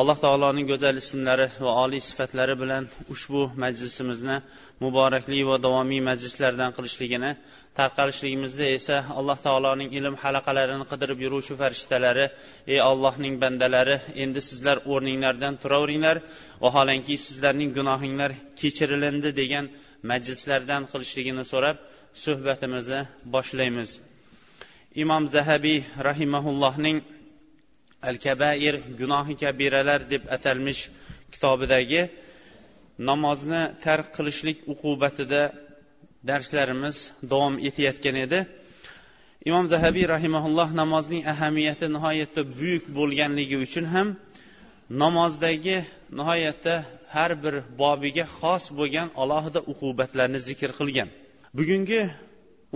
Alloh taoloning go'zal ismlari va oliy sifatlari bilan ushbu majlisimizni muborakli va davomiy majlislardan qilishligini tarqalishligimizda esa alloh taoloning ilm halaqalarini qidirib yuruvchi farishtalari ey ollohning bandalari endi sizlar o'rninglardan turaveringlar vaholanki sizlarning gunohinglar kechirilindi degan majlislardan qilishligini so'rab suhbatimizni boshlaymiz. Imom zahabiy rahimaullohning al kabair gunohi kabiralar deb atalmish kitobidagi namozni tark qilishlik uqubatida darslarimiz davom etayotgan edi. Imom zahabiy rahimaulloh namozning ahamiyati nihoyatda buyuk bo'lganligi uchun ham namozdagi nihoyatda har bir bobiga xos bo'lgan alohida uqubatlarni zikr qilgan. Bugungi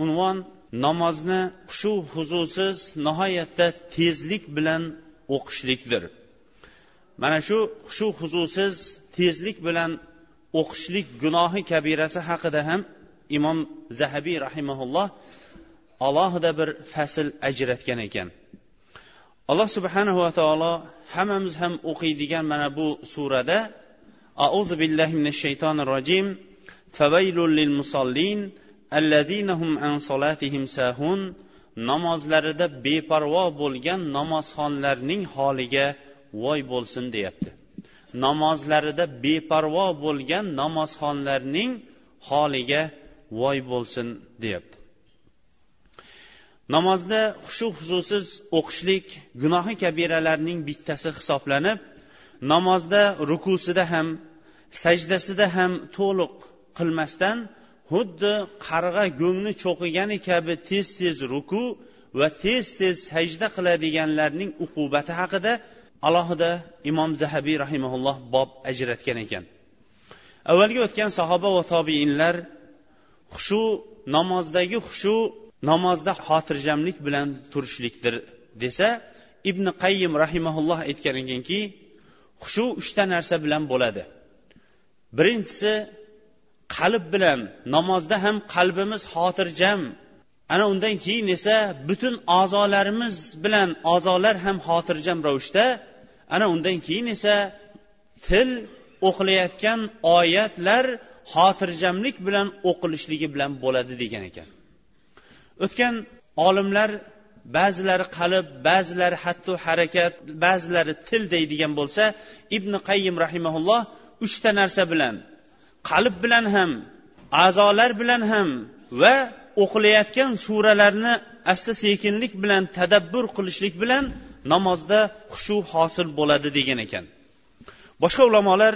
unvon namozni xushu huzursiz nihoyatda tezlik bilan o'qishlikdir. Mana shu xushu huzusiz tezlik bilan o'qishlik gunohi kabirasi haqida ham imom zahabiy rahimaulloh alohida bir fasl ajratgan ekan. Alloh subhanahu va taolo hammamiz ham o'qiydigan mana bu surada auzu billahi minash shaytonir rojim favaylul lil musallin allazina hum an solatihim sahun namozlarida beparvo bo'lgan namozxonlarning holiga voy bo'lsin deyapti. Namozlarida beparvo bo'lgan namozxonlarning holiga voy bo'lsin deyapti. Namozda xushu huzusiz o'qishlik gunohi kabiralarning bittasi hisoblanib namozda rukusida ham sajdasida ham to'liq qilmasdan xuddi qarg'a go'ngni cho'qigani kabi tez tez ruku va tez tez sajda qiladiganlarning uqubati haqida alohida imom zahabiy rahimaulloh bob ajratgan ekan. Avvalgi o'tgan sahoba va tobiinlar xushu namozdagi xushu namozda xotirjamlik bilan turishlikdir desa ibn qayyim rahimaulloh aytgan ekanki xushu uchta narsa bilan bo'ladi. Birinchisi qalb bilan namozda ham qalbimiz xotirjam. Ana undan keyin esa butun a'zolarimiz bilan a'zolar ham xotirjam ravishda ana undan keyin esa til o'qilayotgan oyatlar xotirjamlik bilan o'qilishligi bilan bo'ladi degan ekan. O'tgan olimlar ba'zilari qalb ba'zilari hatto harakat ba'zilari til deydigan bo'lsa ibn qayyim rahimaulloh uchta narsa bilan qalb bilan ham a'zolar bilan ham va o'qilayotgan suralarni asta sekinlik bilan tadabbur qilishlik bilan namozda xushu hosil bo'ladi degan ekan. Boshqa ulamolar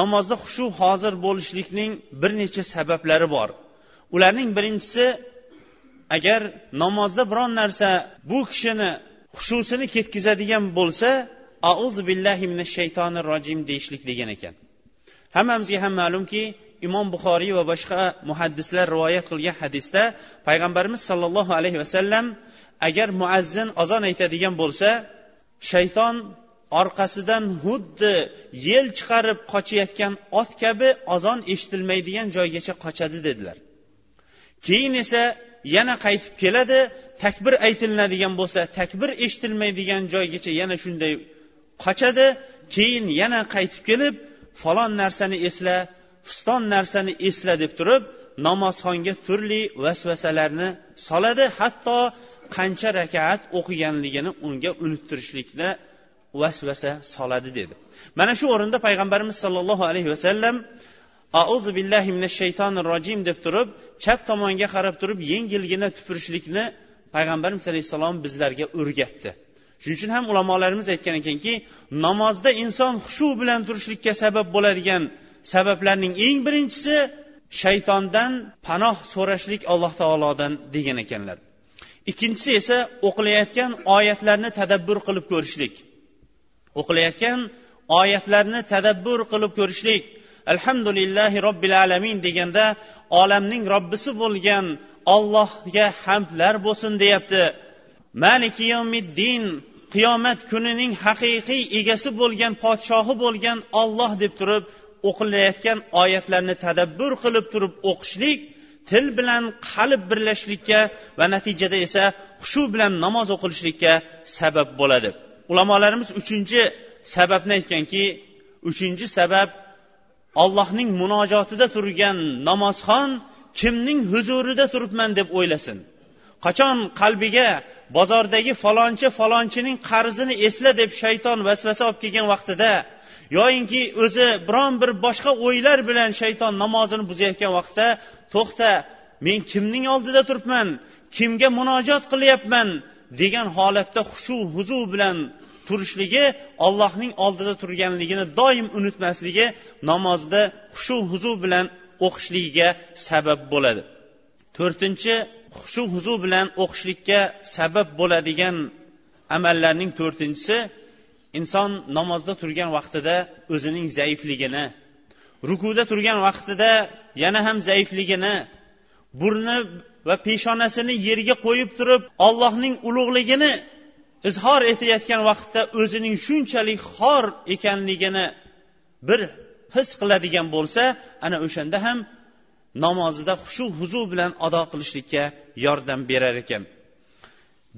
namozda xushu hozir bo'lishlikning bir necha sabablari bor. Ularning birinchisi agar namozda biron narsa bu kishini xushusini ketkazadigan bo'lsa auzu billahi minash shaytonir rojim deyishlik degan ekan. Hammamizga ham ma'lumki imom buxoriy va boshqa muhaddislar rivoyat qilgan hadisda payg'ambarimiz sollallohu alayhi vasallam agar muazzin ozon aytadigan bo'lsa shayton orqasidan xuddi yel chiqarib qochayotgan ot kabi azon eshitilmaydigan joygacha qochadi dedilar. Keyin esa yana qaytib keladi takbir aytilinadigan bo'lsa takbir eshitilmaydigan joygacha yana shunday qochadi keyin yana qaytib kelib falon narsani esla fiston narsani esla deb turib namozxonga turli vasvasalarni soladi. Hatto qancha rakat o'qiganligini unga unuttirishlikda vasvasa soladi dedi. Mana shu o'rinda payg'ambarimiz sollallohu alayhi vasallam auzu billahi minash shaytonir rojim deb turib chap tomonga qarab turib yengilgina tupurishlikni payg'ambarimiz alayhissalom bizlarga o'rgatdi. Shuning uchun ham ulamolarimiz aytgan ekanki namozda inson xushu bilan turishlikka sabab bo'ladigan sabablarning eng birinchisi shaytondan panoh so'rashlik alloh taolodan degan ekanlar. Ikkinchisi esa o'qilayotgan oyatlarni tadabbur qilib ko'rishlik. O'qilayotgan oyatlarni tadabbur qilib ko'rishlik. Alhamdulillahi robbil alamin deganda olamning robbisi bo'lgan ollohga hamdlar bo'lsin deyapti. Maliki yomiddin qiyomat kunining haqiqiy egasi bo'lgan podshohi bo'lgan olloh deb turib o'qilayotgan oyatlarni tadabbur qilib turib o'qishlik til bilan qalb birlashishlikka va natijada esa hushu bilan namoz o'qilishlikka sabab bo'ladi. Ulamolarimiz uchinchi sababni aytganki uchinchi sabab ollohning munojotida turgan namozxon kimning huzurida turibman deb o'ylasin. Qachon qalbiga bozordagi falonchi falonchining qarzini esla deb shayton vasvasa olib kelgan vaqtida yoyinki o'zi biron bir boshqa o'ylar bilan shayton namozini buzayotgan vaqtda to'xta men kimning oldida turibman kimga munojot qilyapman degan holatda xushu huzu bilan turishligi ollohning oldida turganligini doim unutmasligi namozda xushu huzu bilan o'qishligiga sabab bo'ladi. To'rtinchi hushu huzu bilan o'qishlikka sabab bo'ladigan amallarning to'rtinchisi inson namozda turgan vaqtida o'zining zaifligini rukuda turgan vaqtida yana ham zaifligini burni va peshonasini yerga qo'yib turib ollohning ulug'ligini izhor etayotgan vaqtda o'zining shunchalik xor ekanligini bir his qiladigan bo'lsa ana o'shanda ham namozida xushu huzu bilan ado qilishlikka yordam berar ekan.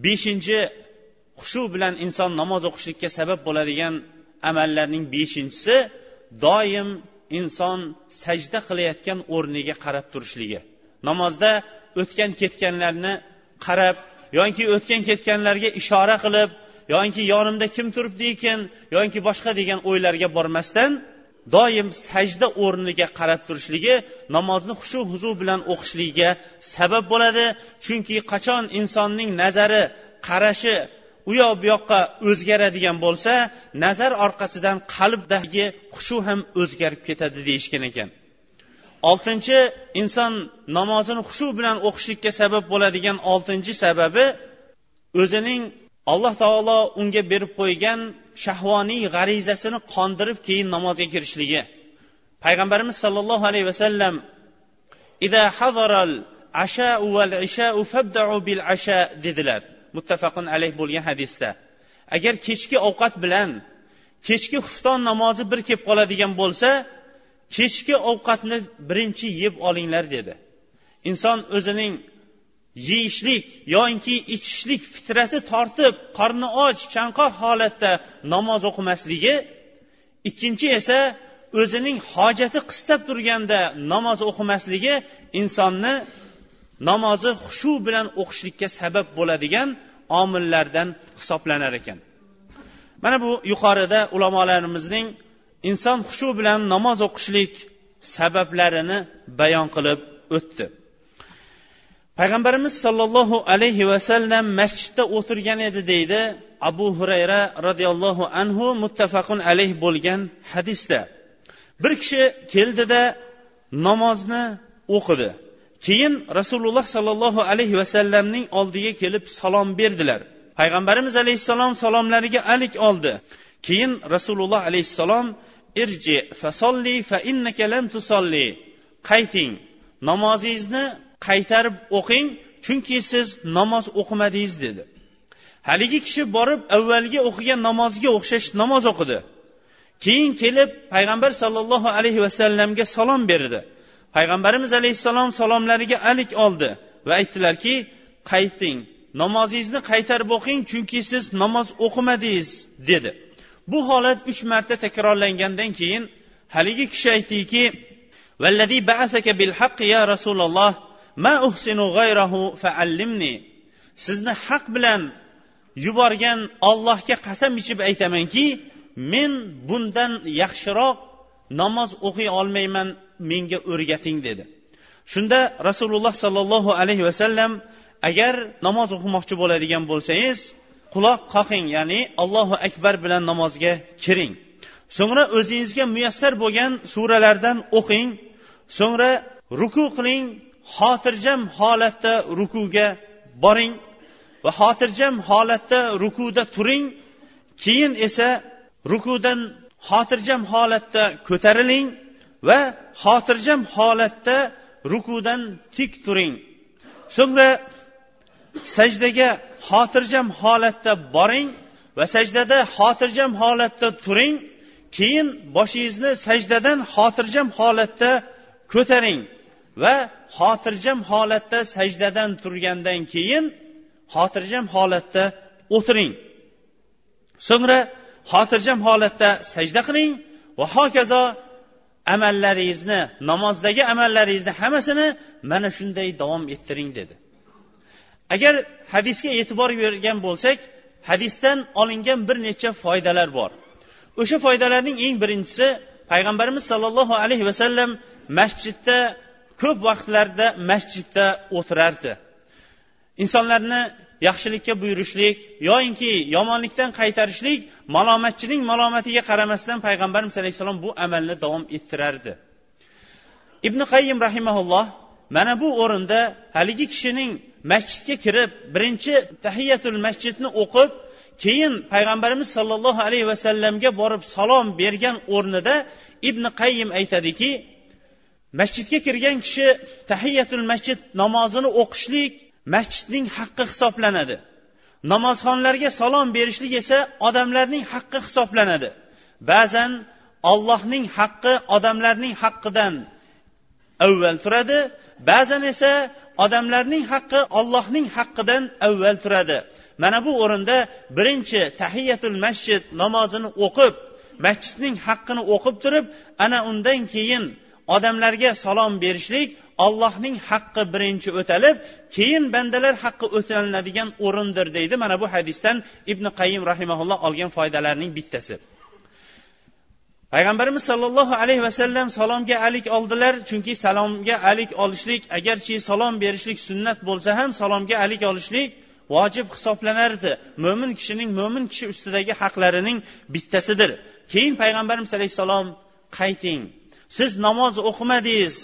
Beshinchi xushu bilan inson namoz o'qishlikka sabab bo'ladigan amallarning beshinchisi doim inson sajda qilayotgan o'rniga qarab turishligi. Namozda o'tgan ketganlarni qarab yoki o'tgan ketganlarga ishora qilib yoki yonimda kim turibdi ekan yoki boshqa degan o'ylarga bormasdan doim sajda o'rniga qarab turishligi namozni xushu huzu bilan o'qishligiga sabab bo'ladi. Chunki qachon insonning nazari qarashi u yoq bu yoqqa o'zgaradigan bo'lsa nazar orqasidan qalbdagi xushu ham o'zgarib ketadi deyishgan ekan. Oltinchi inson namozini xushu bilan o'qishlikka sabab bo'ladigan oltinchi sababi o'zining alloh taolo unga berib qo'ygan shahvoniy g'arizasini qondirib keyin namozga kirishligi. Payg'ambarimiz sollallohu alayhi vasallam dedilar. Muttafaqun alayh bo'lgan hadisda. Agar kechki ovqat bilan kechki xufton namozi bir kelib qoladigan bo'lsa kechki ovqatni birinchi yeb olinglar dedi. Inson o'zining yeyishlik yoinki ichishlik fitrati tortib qorni och chanqoq holatda namoz o'qimasligi ikkinchi esa o'zining hojati qistab turganda namoz o'qimasligi insonni namozi xushu bilan o'qishlikka sabab bo'ladigan omillardan hisoblanar ekan. Mana bu yuqorida ulamolarimizning inson xushu bilan namoz o'qishlik sabablarini bayon qilib o'tdi. Payg'ambarimiz sollallohu alayhi vasallam masjidda o'tirgan edi deydi abu hurayra roziyallohu anhu muttafaqun alayh bo'lgan hadisda. Bir kishi keldida namozni o'qidi. Keyin rasululloh sollallohu alayhi vasallamning oldiga kelib salom berdilar. Payg'ambarimiz alayhissalom salomlariga alik oldi. Keyin rasululloh alayhissalom irji fasolli fa innaka lam tusolli. Qayting namozingizni qaytarib o'qing chunki siz namoz o'qimadingiz dedi. Haligi kishi borib avvalgi o'qigan namoziga o'xshash namoz o'qidi. Keyin kelib payg'ambar sollallohu alayhi vasallamga salom berdi. Payg'ambarimiz alayhissalom salomlariga alik oldi va aytdilarki qayting namozingizni qaytarib o'qing chunki siz namoz o'qimadingiz dedi. Bu holat uch marta takrorlangandan keyin haligi kishi aytdiki vallazi ba'asaka bil haqqi ya rasululloh ma uhsinu g'ayrahu faallimni. Sizni haq bilan yuborgan ollohga qasam ichib aytamanki men bundan yaxshiroq namoz o'qiy olmayman menga o'rgating dedi. Shunda rasululloh sollallohu alayhi vasallam agar namoz o'qimoqchi bo'ladigan bo'lsangiz quloq qoqing ya'ni allohu akbar bilan namozga kiring. So'ngra o'zingizga muyassar bo'lgan suralardan o'qing so'ngra ruku qiling xotirjam holatda rukuga boring va xotirjam holatda rukuda turing. Keyin esa rukudan xotirjam holatda ko'tariling va xotirjam holatda rukudan tik turing. So'ngra sajdaga xotirjam holatda boring va sajdada xotirjam holatda turing. Keyin boshingizni sajdadan xotirjam holatda ko'taring. Va xotirjam holatda sajdadan turgandan keyin xotirjam holatda o'tiring. So'ngra xotirjam holatda sajda qiling va hokazo amallaringizni namozdagi amallaringizni hammasini mana shunday davom ettiring dedi. Agar hadisga e'tibor bergan bo'lsak hadisdan olingan bir necha foydalar bor. O'sha foydalarning eng birinchisi payg'ambarimiz sollallohu alayhi vasallam masjidda ko'p vaqtlarda masjidda o'tirardi. Insonlarni yaxshilikka buyurishlik yoyinki yomonlikdan qaytarishlik malomatchining malomatiga qaramasdan payg'ambarimiz alayhissalom bu amalni davom ettirardi. Ibn qayyim rahimaulloh mana bu o'rinda haligi kishining masjidga kirib birinchi tahiyatul masjidni o'qib keyin payg'ambarimiz sollallohu alayhi vasallamga borib salom bergan o'rnida ibn qayyim aytadiki masjidga kirgan kishi tahiyatul masjid namozini o'qishlik masjidning haqqi hisoblanadi. Namozxonlarga salom berishlik esa odamlarning haqqi hisoblanadi. Ba'zan ollohning haqqi odamlarning haqqidan avval turadi ba'zan esa odamlarning haqqi ollohning haqqidan avval turadi. Mana bu o'rinda birinchi tahiyatul masjid namozini o'qib masjidning haqqini o'qib turib ana undan keyin odamlarga salom berishlik ollohning haqqi birinchi o'talib keyin bandalar haqqi o'talinadigan o'rindir deydi mana bu hadisdan ibn qayim rahimaulloh olgan foydalarning bittasi. Payg'ambarimiz sollallohu alayhi vasallam salomga alik oldilar chunki salomga alik olishlik agarchi salom berishlik sunnat bo'lsa ham salomga alik olishlik vojib hisoblanardi. Mo'min kishining mo'min kishi ustidagi haqlarining bittasidir. Keyin payg'ambarimiz alayhissalom qayting siz namoz o'qimadingiz.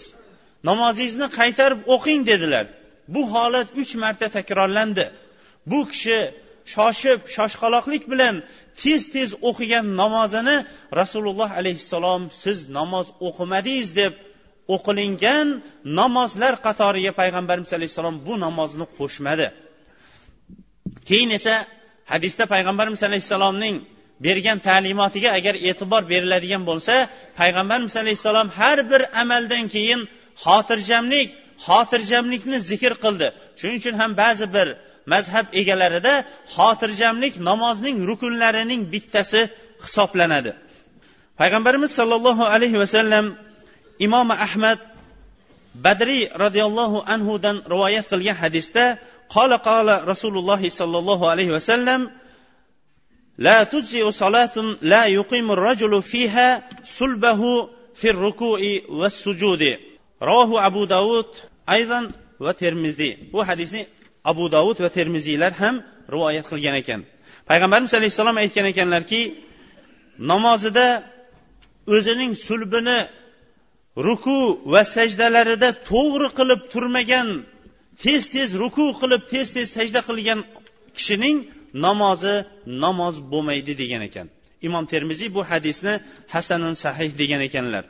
Namozingizni qaytarib o'qing dedilar. Bu holat uch marta takrorlandi. Bu kishi shoshib shoshqaloqlik bilan tez tez o'qigan namozini rasululloh alayhissalom siz namoz o'qimadingiz deb o'qilingan namozlar qatoriga payg'ambarimiz alayhissalom bu namozni qo'shmadi. Keyin esa hadisda payg'ambarimiz alayhissalomning bergan ta'limotiga agar e'tibor beriladigan bo'lsa payg'ambarimiz alayhissalom har bir amaldan keyin xotirjamlik xotirjamlikni zikr qildi. Shuning uchun ham ba'zi bir mazhab egalarida xotirjamlik namozning rukunlarining bittasi hisoblanadi. Payg'ambarimiz sollallohu alayhi vasallam imom ahmad badriy roziyallohu anhudan rivoyat qilgan hadisda qola qola rasululloh sollallohu alayhi vasallam لا تجزئ صلاة لا يقيم الرجل فيها صلبه في الركوع والسجود رواه أبو داود أيضا وترمذي bu hadisni abu davud va termiziylar ham rivoyat qilgan ekan payg'ambarimiz alayhissalom aytgan ekanlarki namozida o'zining sulbini ruku va sajdalarida to'g'ri qilib turmagan tez tez ruku qilib tez tez sajda qilgan kishining namozi namoz bo'lmaydi degan ekan. Imom termiziy bu hadisni hasanun sahih degan ekanlar.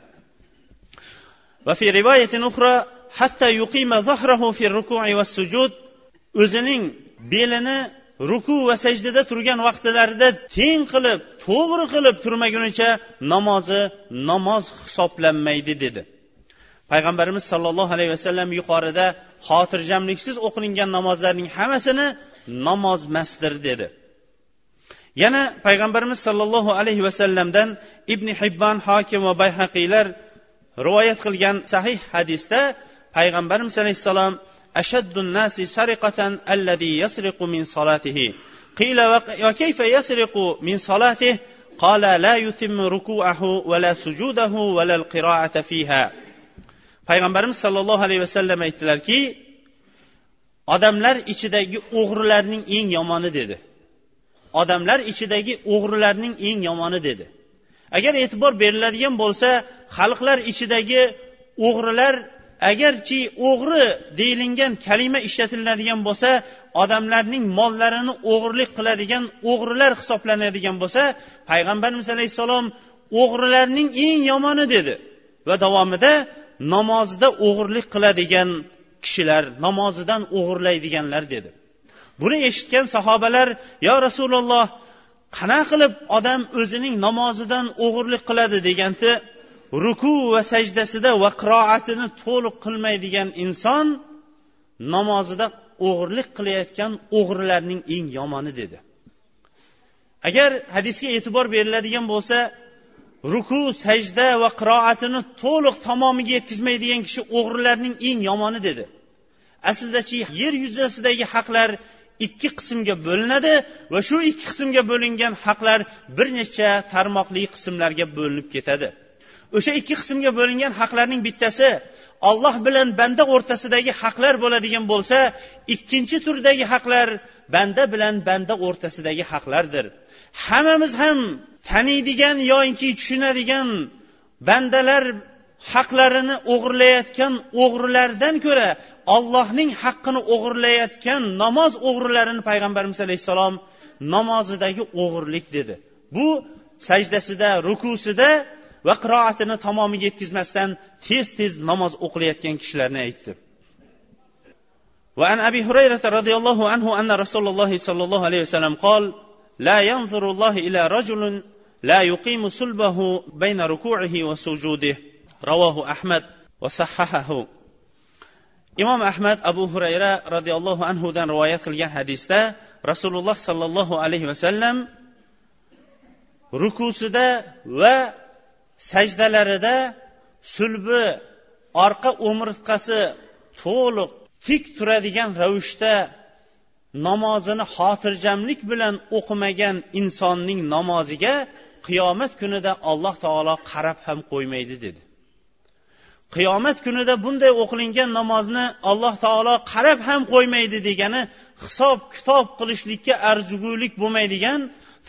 Va fi rivoyatin ukhra hatta yuqima zahrahu fi ruku'i va sujud o'zining belini ruku va sajdada turgan vaqtlarida teng qilib to'g'ri qilib turmagunicha namozi namoz hisoblanmaydi dedi. Payg'ambarimiz sollallohu alayhi vasallam yuqorida xotirjamliksiz o'qilingan namozlarning hammasini namozmasdir dedi. Yana payg'ambarimiz sollallohu alayhi vasallamdan ibn hibban hokim va bayhaqiylar rivoyat qilgan sahih hadisda payg'ambarimiz alayhissalom ashaddun nasi sariqatan allazi yasriqu min solatihi qila va yo kayfa yasriqu min solatihi qala la yutimmu ruku'ahu va la sujudahu va la qira'ata fiha. Payg'ambarimiz sollallohu alayhi vasallam aytdilarki odamlar ichidagi o'g'rilarning eng yomoni dedi. Odamlar ichidagi o'g'rilarning eng yomoni dedi. Agar e'tibor beriladigan bo'lsa xalqlar ichidagi o'g'rilar agarchi o'g'ri deyilingan kalima ishlatiladigan bo'lsa odamlarning mollarini o'g'irlik qiladigan o'g'rilar hisoblanadigan bo'lsa payg'ambarimiz alayhissalom o'g'rilarning eng yomoni dedi va davomida namozida o'g'irlik qiladigan kishilar namozidan o'g'irlaydiganlar dedi. Buni eshitgan sahobalar yo rasululloh qanaqa qilib odam o'zining namozidan o'g'irlik qiladi? deganda ruku va sajdasida va qiroatini to'liq qilmaydigan inson namozida o'g'irlik qilayotgan o'g'rilarning eng yomoni dedi. Agar hadisga e'tibor beriladigan bo'lsa ruku sajda va qiroatini to'liq tamomiga yetkazmaydigan kishi o'g'rilarning eng yomoni dedi. Aslidachi yer yuzasidagi haqlar ikki qismga bo'linadi va shu ikki qismga bo'lingan haqlar bir necha tarmoqli qismlarga bo'linib ketadi. O'sha ikki qismga bo'lingan haqlarning bittasi olloh bilan banda o'rtasidagi haqlar bo'ladigan bo'lsa ikkinchi turdagi haqlar banda bilan banda o'rtasidagi haqlardir. Hammamiz ham taniydigan yoinki tushunadigan bandalar haqlarini o'g'irlayotgan o'g'rilardan ko'ra ollohning haqqini o'g'irlayotgan namoz o'g'rilarini payg'ambarimiz alayhissalom namozidagi o'g'irlik dedi bu sajdasida rukusida va qiroatini tamomiga yetkazmasdan tez tez namoz o'qilayotgan kishilarni aytdi وعن أبي هريرة رضي الله عنه أن رسول الله صلى الله عليه وسلم قال لا ينظر الله إلى رجل لا يقيم صلبه بين ركوعه وسجوده رواه أحمد وصححه imom ahmad abu hurayra roziyallohu anhudan rivoyat qilgan hadisda rasululloh sollallohu alayhi vasallam rukusida va sajdalarida sulbi orqa o'mirtqasi to'liq tik turadigan ravishda namozini xotirjamlik bilan o'qimagan insonning namoziga qiyomat kunida alloh taolo qarab ham qo'ymaydi dedi. Qiyomat kunida bunday o'qilingan namozni alloh taolo qarab ham qo'ymaydi degani hisob kitob qilishlikka arzigulik bo'lmaydigan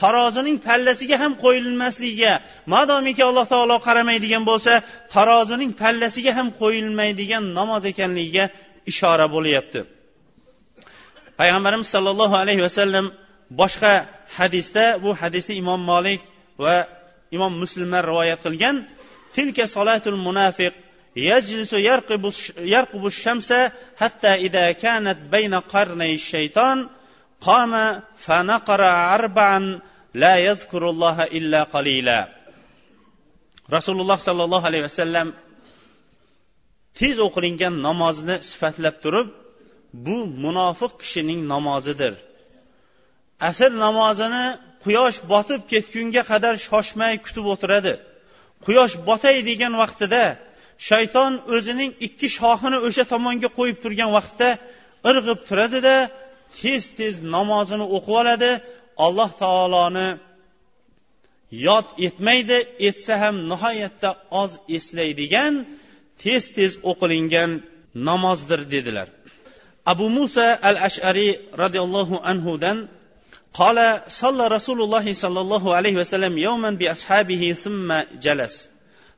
tarozining pallasiga ham qo'yilmasligiga madomiki alloh taolo qaramaydigan bo'lsa tarozining pallasiga ham qo'yilmaydigan namoz ekanligiga ishora bo'lyapti. Payg'ambarimiz sollallohu alayhi vasallam boshqa hadisda bu hadisni imom molik va imom muslimlar rivoyat qilgan tilka solatul munafiq يجلس يرقب يرقب الشمس حتى إذا كانت بين قرني الشيطان قام فنقر أربعا لا يذكر الله إلا قليلا رسول الله صلى الله عليه وسلم tez o'qilingan namozni sifatlab turib bu munofiq kishining namozidir asr namozini quyosh botib ketgunga qadar shoshmay kutib o'tiradi. Quyosh botay degan vaqtida shayton o'zining ikki shoxini o'sha tomonga qo'yib turgan vaqtda irg'ib turadida tez tez namozini o'qib oladi. Alloh taoloni yod etmaydi etsa ham nihoyatda oz eslaydigan tez tez o'qilingan namozdir dedilar. Abu musa al ashariy roziyallohu anhudan قال صلى رسول الله صلى الله عليه وسلم يوما بأصحابه ثم جلس.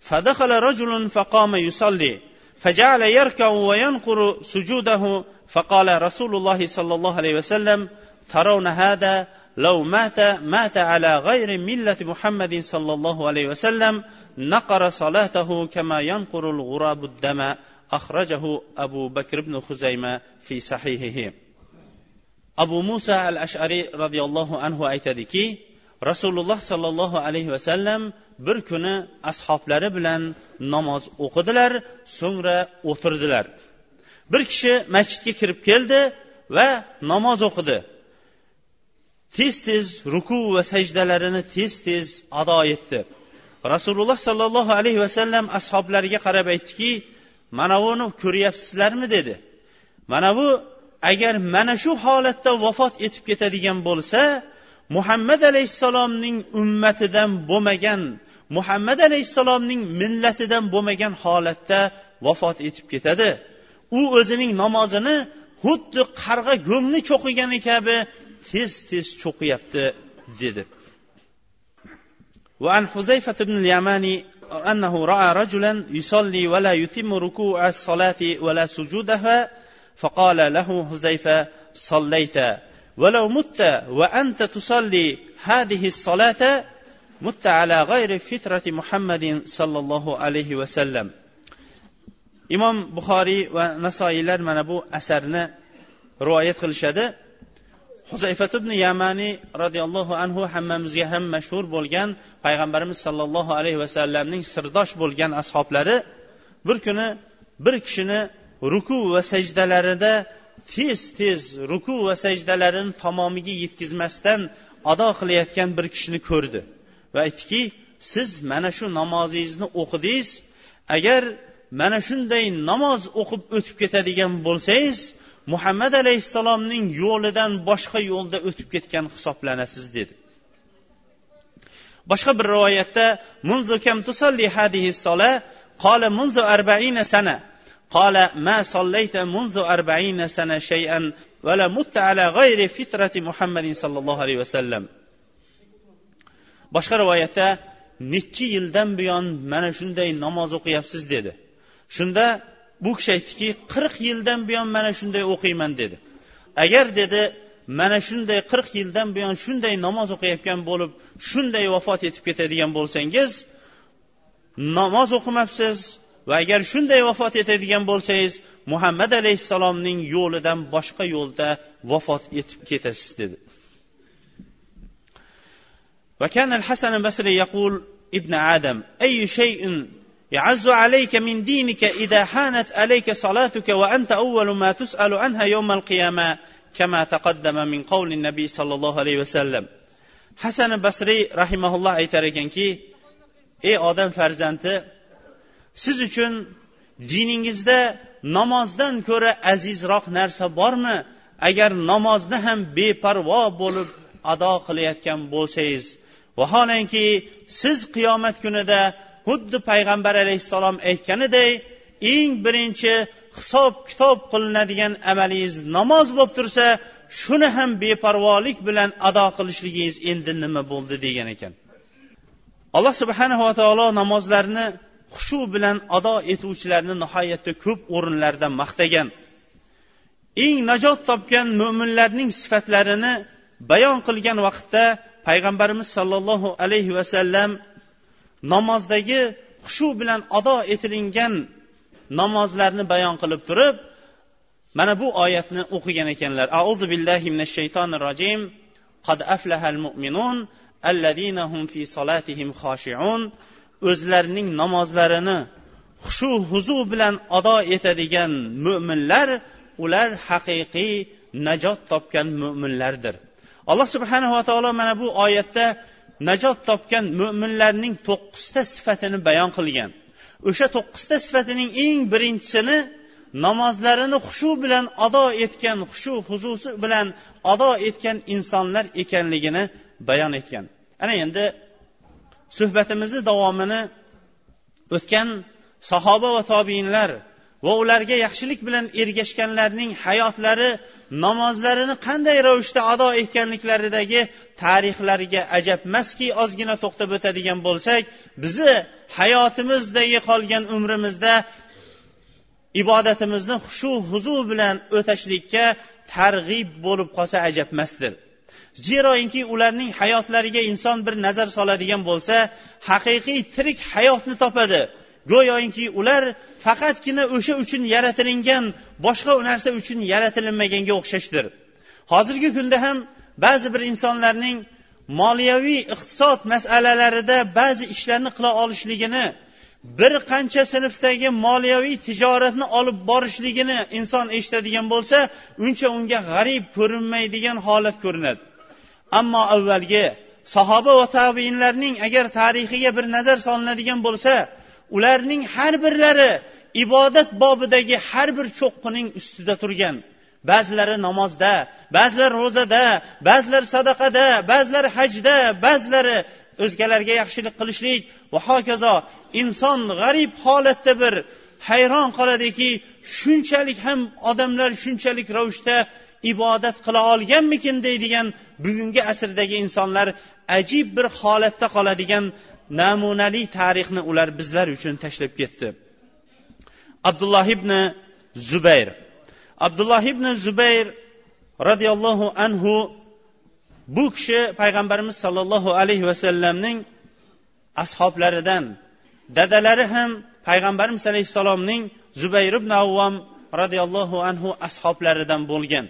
فدخل رجل فقام يصلي فجعل يركع وينقر سجوده فقال رسول الله صلى الله عليه وسلم ترون هذا؟ لو مات مات على غير ملة محمد صلى الله عليه وسلم نقر صلاته كما ينقر الغراب الدم أخرجه أبو بكر بن خزيمة في صحيحه. abu muso al ashariy roziyallohu anhu aytadiki rasululloh sollallohu alayhi vasallam bir kuni ashoblari bilan namoz o'qidilar so'ngra o'tirdilar. Bir kishi masjidga kirib keldi va namoz o'qidi. Tez tez ruku va sajdalarini tez tez ado etdi. Rasululloh sollallohu alayhi vasallam ashoblariga qarab aytdiki mana buni ko'ryapsizlarmi? dedi. Mana bu agar mana shu holatda vafot etib ketadigan bo'lsa muhammad alayhissalomning ummatidan bo'lmagan muhammad alayhissalomning millatidan bo'lmagan holatda vafot etib ketadi u o'zining namozini xuddi qarg'a go'ngni cho'qigani kabi tez tez cho'qiyapti dedi وعن حذيفة بن اليماني أنه رأى رجلا يصلي ولا يتم ركوع الصلاة ولا سجودها فقال له حذيفة صليت ولو مت وأنت تصلي هذه الصلاة mutta ala g'ayri fitrati muhammadin sallallohu alayhi vasallam imom buxoriy va nasoiylar mana bu asarni rivoyat qilishadi huzayfat ibn yamaniy roziyallohu anhu hammamizga ham mashhur bo'lgan payg'ambarimiz sollallohu alayhi vasallamning sirdosh bo'lgan ashoblari bir kuni bir kishini ruku va sajdalarida tez tez ruku va sajdalarini tamomiga yetkazmasdan ado qilayotgan bir kishini ko'rdi va aytdiki siz mana shu namozingizni o'qidingiz. Agar mana shunday namoz o'qib o'tib ketadigan bo'lsangiz muhammad alayhissalomning yo'lidan boshqa yo'lda o'tib ketgan hisoblanasiz dedi. Boshqa bir rivoyatda munzu kam tusalli hadihi sola qala munzu arbaina sana. قال ما صليت منذ أربعين سنة شيئا ولا مت على غير فطرة محمد صلى الله عليه وسلم boshqa rivoyatda nechi yildan buyon mana shunday namoz o'qiyapsiz dedi shunda bu kishi aytdiki qirq yildan buyon mana shunday o'qiyman dedi agar dedi mana shunday qirq yildan buyon shunday namoz o'qiyotgan bo'lib shunday vafot etib ketadigan bo'lsangiz namoz o'qimabsiz va agar shunday vafot etadigan bo'lsangiz muhammad alayhissalomning yo'lidan boshqa yo'lda vafot etib ketasiz dedi وكان الحسن البصري يقول ابن آدم أي شيء يعز عليك من دينك إذا حانت عليك صلاتك وأنت أول ما تسأل عنها يوم القيامة كما تقدم من قول النبي صلى الله عليه وسلم hasan basriy rahimaulloh aytar ekanki ey odam farzandi siz uchun diningizda namozdan ko'ra azizroq narsa bormi? Agar namozni ham beparvo bo'lib ado qilayotgan bo'lsangiz vaholanki siz qiyomat kunida xuddi payg'ambar alayhissalom aytganiday eng birinchi hisob kitob qilinadigan amalingiz namoz bo'lib tursa shuni ham beparvolik bilan ado qilishligingiz endi nima bo'ldi degan ekan. Alloh subhanava taolo namozlarni xushu bilan ado etuvchilarni nihoyatda ko'p o'rinlarda maqtagan. Eng najot topgan mo'minlarning sifatlarini bayon qilgan vaqtda payg'ambarimiz sollallohu alayhi vasallam namozdagi xushu bilan ado etilingan namozlarni bayon qilib turib mana bu oyatni o'qigan ekanlar. Auzu billahi minash shaytonir rojim qad aflahal mu'minun allazina hum fi solatihim xoshiun o'zlarining namozlarini xushu huzu bilan ado etadigan mo'minlar ular haqiqiy najot topgan mo'minlardir alloh subhanava taolo mana bu oyatda najot topgan mo'minlarning to'qqizta sifatini bayon qilgan. O'sha to'qqizta sifatining eng birinchisini namozlarini xushu bilan ado etgan xushu huzusi bilan ado etgan insonlar ekanligini bayon etgan. Ana endi suhbatimizni davomini o'tgan sahoba va tobiinlar va ularga yaxshilik bilan ergashganlarning hayotlari namozlarini qanday ravishda ado etganliklaridagi tarixlariga ajabmaski ozgina to'xtab o'tadigan bo'lsak bizni hayotimizdagi qolgan umrimizda ibodatimizni xushu huzu bilan o'tashlikka targ'ib bo'lib qolsa ajabmasdir. Zeroinki ularning hayotlariga inson bir nazar soladigan bo'lsa haqiqiy tirik hayotni topadi. Go'yoki ular faqatgina o'sha uchun yaratilingan boshqa narsa uchun yaratilinmaganga o'xshashdir. Hozirgi kunda ham ba'zi bir insonlarning moliyaviy iqtisod masalalarida ba'zi ishlarni qila olishligini bir qancha sinfdagi moliyaviy tijoratni olib borishligini inson eshitadigan bo'lsa uncha unga g'arib ko'rinmaydigan holat ko'rinadi. Ammo avvalgi sahoba va tabiinlarning agar tarixiga bir nazar solinadigan bo'lsa ularning har birlari ibodat bobidagi har bir cho'qqining ustida turgan. Ba'zilari namozda ba'zilar ro'zada ba'zilar sadaqada ba'zilar hajda ba'zilari o'zgalarga yaxshilik qilishlik va hokazo inson g'arib holatda bir hayron qoladiki shunchalik ham odamlar shunchalik ravishda ibodat qila olganmikin deydigan bugungi asrdagi insonlar ajib bir holatda qoladigan namunali tarixni ular bizlar uchun tashlab ketdi. Abdulloh ibn zubayr. Abdulloh ibn zubayr roziyallohu anhu bu kishi payg'ambarimiz sollallohu alayhi vasallamning ashoblaridan dadalari ham payg'ambarimiz alayhissalomning zubayr ibn avvom roziyallohu anhu ashoblaridan bo'lgan.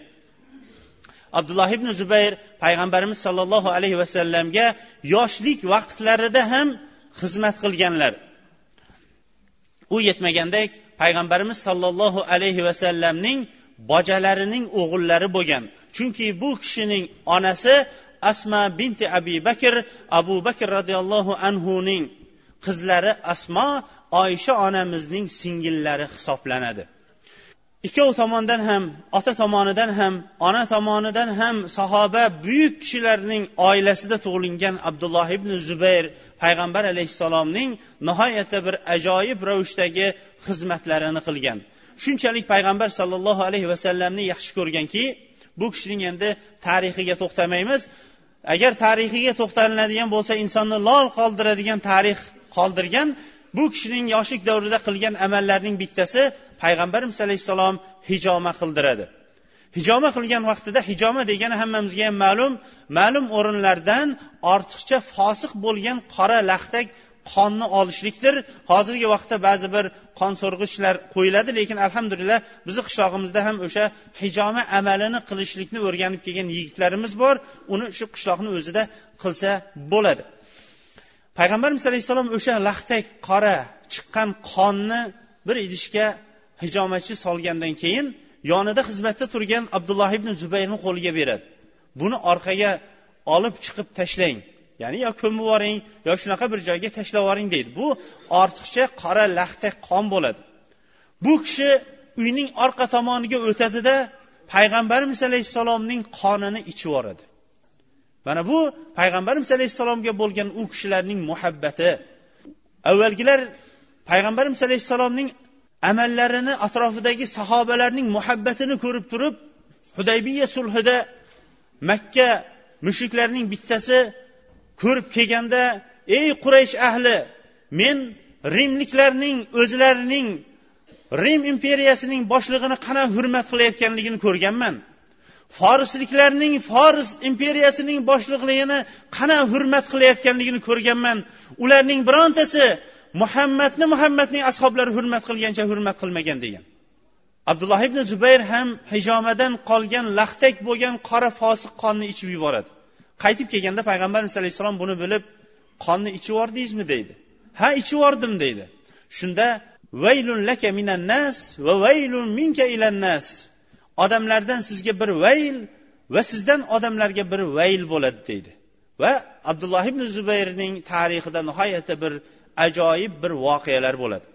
Abdulloh ibn zubayr payg'ambarimiz sollallohu alayhi vasallamga yoshlik vaqtlarida ham xizmat qilganlar. U yetmagandek payg'ambarimiz sollallohu alayhi vasallamning bojalarining o'g'illari bo'lgan. Chunki bu kishining onasi asma binti abi bakr abu bakr roziyallohu anhuning qizlari asmo oysha onamizning singillari hisoblanadi. Ikkov tomondan ham ota tomonidan ham ona tomonidan ham sahoba buyuk kishilarning oilasida tug'ilgan abdulloh ibn zubayr payg'ambar alayhissalomning nihoyatda bir ajoyib ravishdagi xizmatlarini qilgan. Shunchalik payg'ambar sollallohu alayhi vasallamni yaxshi ko'rganki bu kishining endi tarixiga to'xtamaymiz. Agar tarixiga to'xtaliladigan bo'lsa insonni lol qoldiradigan tarix qoldirgan bu kishining yoshlik davrida qilgan amallarining bittasi payg'ambarimiz alayhissalom hijoma qildiradi. Hijoma qilgan vaqtida hijoma degani hammamizga ham ma'lum. Ma'lum o'rinlardan ortiqcha fosiq bo'lgan qora laxtak qonni olishlikdir. Hozirgi vaqtda ba'zi bir qon so'rg'ichlar qo'yiladi lekin alhamdulillah bizni qishlog'imizda ham o'sha hijoma amalini qilishlikni o'rganib kelgan yigitlarimiz bor. Uni shu qishloqni o'zida qilsa bo'ladi. Payg'ambarimiz alayhissalom o'sha laxtak qora chiqqan qonni bir idishga hijomachi solgandan keyin yonida xizmatda turgan abdulloh ibn zubayrni qo'liga beradi. Buni orqaga olib chiqib tashlang. Ya'ni yo ko'mib yuboring yo shunaqa bir joyga tashlab yuboring deydi. Bu ortiqcha qora laxta qon bo'ladi. Bu kishi uyning orqa tomoniga o'tadida payg'ambarimiz alayhissalomning qonini ichib yuboradi. Mana bu payg'ambarimiz alayhissalomga bo'lgan u kishilarning muhabbati. Avvalgilar payg'ambarimiz alayhissalomning amallarini atrofidagi sahobalarning muhabbatini ko'rib turib hudaybiya sulhida makka mushriklarning bittasi ko'rib kelganda ey quraysh ahli men rimliklarning o'zlarining rim imperiyasining boshlig'ini qanaqa hurmat qilayotganligini ko'rganman. Forisliklarning foris imperiyasining boshliqligini qanaqa hurmat qilayotganligini ko'rganman. Ularning birontasi muhammadni muhammadning ashoblari hurmat qilgancha hurmat qilmagan degan. Abdulloh ibn zubayr ham hijomadan qolgan laxtak bo'lgan qora fosiq qonni ichib yuboradi. Qaytib kelganda payg'ambarimiz alayhissalom buni bilib qonni ichib yubordingizmi deydi. Ha ichib yubordim deydi. Shunda vaylun laka minan nas va vaylun minka ilan nas. Odamlardan sizga bir vayl va sizdan odamlarga bir vayl bo'ladi deydi. Va abdulloh ibn zubayrning tarixida nihoyatda bir ajoyib bir voqealar bo'ladi.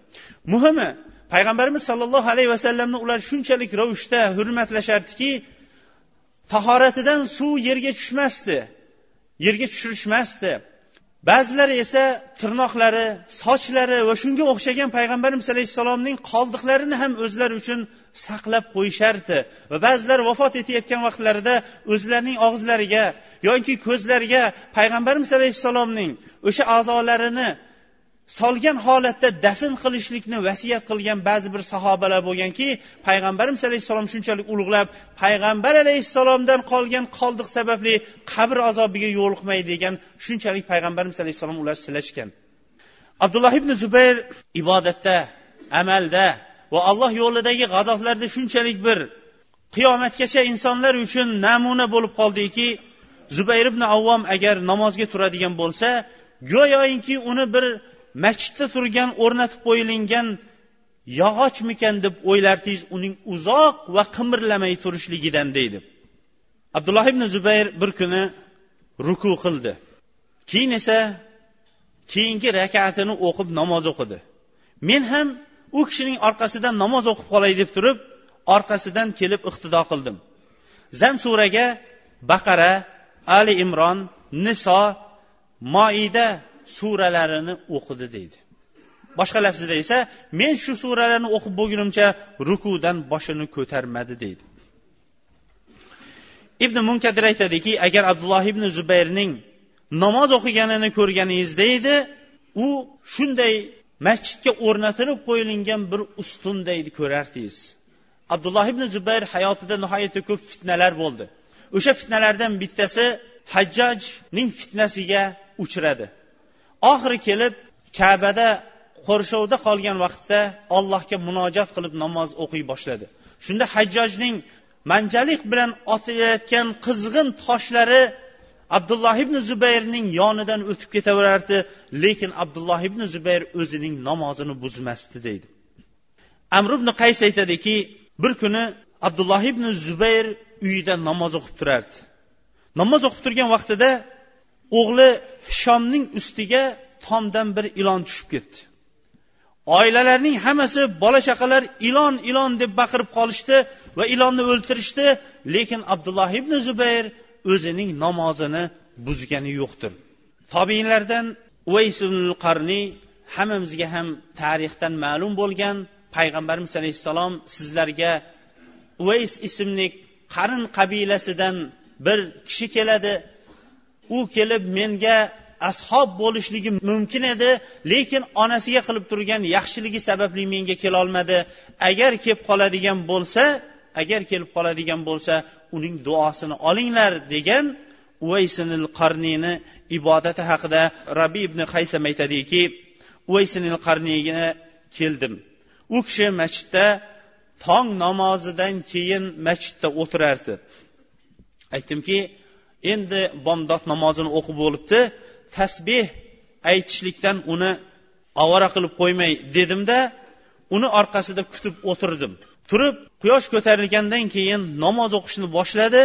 Muhimi payg'ambarimiz sollallohu alayhi vasallamni ular shunchalik ravishda hurmatlashardiki tahoratidan suv yerga tushmasdi yerga tushirishmasdi. Ba'zilari esa tirnoqlari sochlari va shunga o'xshagan payg'ambarimiz alayhissalomning qoldiqlarini ham o'zlari uchun saqlab qo'yishardi va ba'zilar vafot etayotgan vaqtlarida o'zlarining og'izlariga yoki ko'zlariga payg'ambarimiz alayhissalomning o'sha a'zolarini solgan holatda dafn qilishlikni vasiyat qilgan ba'zi bir sahobalar bo'lganki payg'ambarimiz alayhissalom shunchalik ulug'lab payg'ambar alayhissalomdan qolgan qoldiq sababli qabr azobiga yo'liqmay degan shunchalik payg'ambarimiz alayhissalom ular silashgan. Abdulloh ibn zubayr ibodatda amalda va alloh yo'lidagi g'azotlarda shunchalik bir qiyomatgacha insonlar uchun namuna bo'lib qoldiki zubayr ibn avvom agar namozga turadigan bo'lsa go'yoki uni bir masjidda turgan o'rnatib qo'yilgan yog'ochmikan deb o'ylardingiz uning uzoq va qimirlamay turishligidan deydi. Abdulloh ibn zubayr bir kuni ruku qildi. Keyin esa keyingi rakatini o'qib namoz o'qidi. Men ham u kishining orqasidan namoz o'qib qolay deb turib orqasidan kelib iqtido qildim. Zam suraga baqara ali imron niso moida suralarini o'qidi deydi. Boshqa lafzida esa men shu suralarni o'qib bo'lgunimcha rukudan boshini ko'tarmadi deydi. Ibn munkadir aytadiki agar abdulloh ibn zubayrning namoz o'qiganini ko'rganingizda edi u shunday masjidga o'rnatilib qo'yilgan bir ustundaydi ko'rardingiz abdulloh ibn zubayr hayotida nihoyatda ko'p fitnalar bo'ldi. O'sha fitnalardan bittasi hajjojning fitnasiga uchradi. Oxiri kelib kabada qo'rshovda qolgan vaqtda allohga munojat qilib namoz o'qiy boshladi. Shunda hajjojning manjalik bilan otilayotgan qizg'in toshlari abdulloh ibn zubayrning yonidan o'tib ketaverardi lekin abdulloh ibn zubayr o'zining namozini buzmasdi deydi. Amr ibn qays aytadiki bir kuni abdulloh ibn zubayr uyida namoz o'qib turardi. Namoz o'qib turgan vaqtida o'g'li hishomning ustiga tomdan bir ilon tushib ketdi. Oilalarning hammasi bola chaqalar ilon ilon deb baqirib qolishdi va ilonni o'ltirishdi. Lekin abdulloh ibn zubayr o'zining namozini buzgani yo'qdir. Tobiinlardan uvays qarniy hammamizga ham tarixdan ma'lum bo'lgan payg'ambarimiz alayhissalom sizlarga uvays ismli qarin qabilasidan bir kishi keladi. U kelib menga ashob bo'lishligi mumkin edi lekin onasiga qilib turgan yaxshiligi sababli menga kelolmadi. Agar kelib qoladigan bo'lsa agar kelib qoladigan bo'lsa uning duosini olinglar degan uvaysinil qarniyni ibodati haqida rabi ibn haysam aytadiki uvaysinil qarniyga keldim. U kishi masjidda tong namozidan keyin masjidda o'tirardi. Aytdimki endi bomdod namozini o'qib bo'libdi. Tasbeh aytishlikdan uni ovora qilib qo'ymay dedimda uni orqasida kutib o'tirdim. Turib quyosh ko'tarilgandan keyin namoz o'qishni boshladi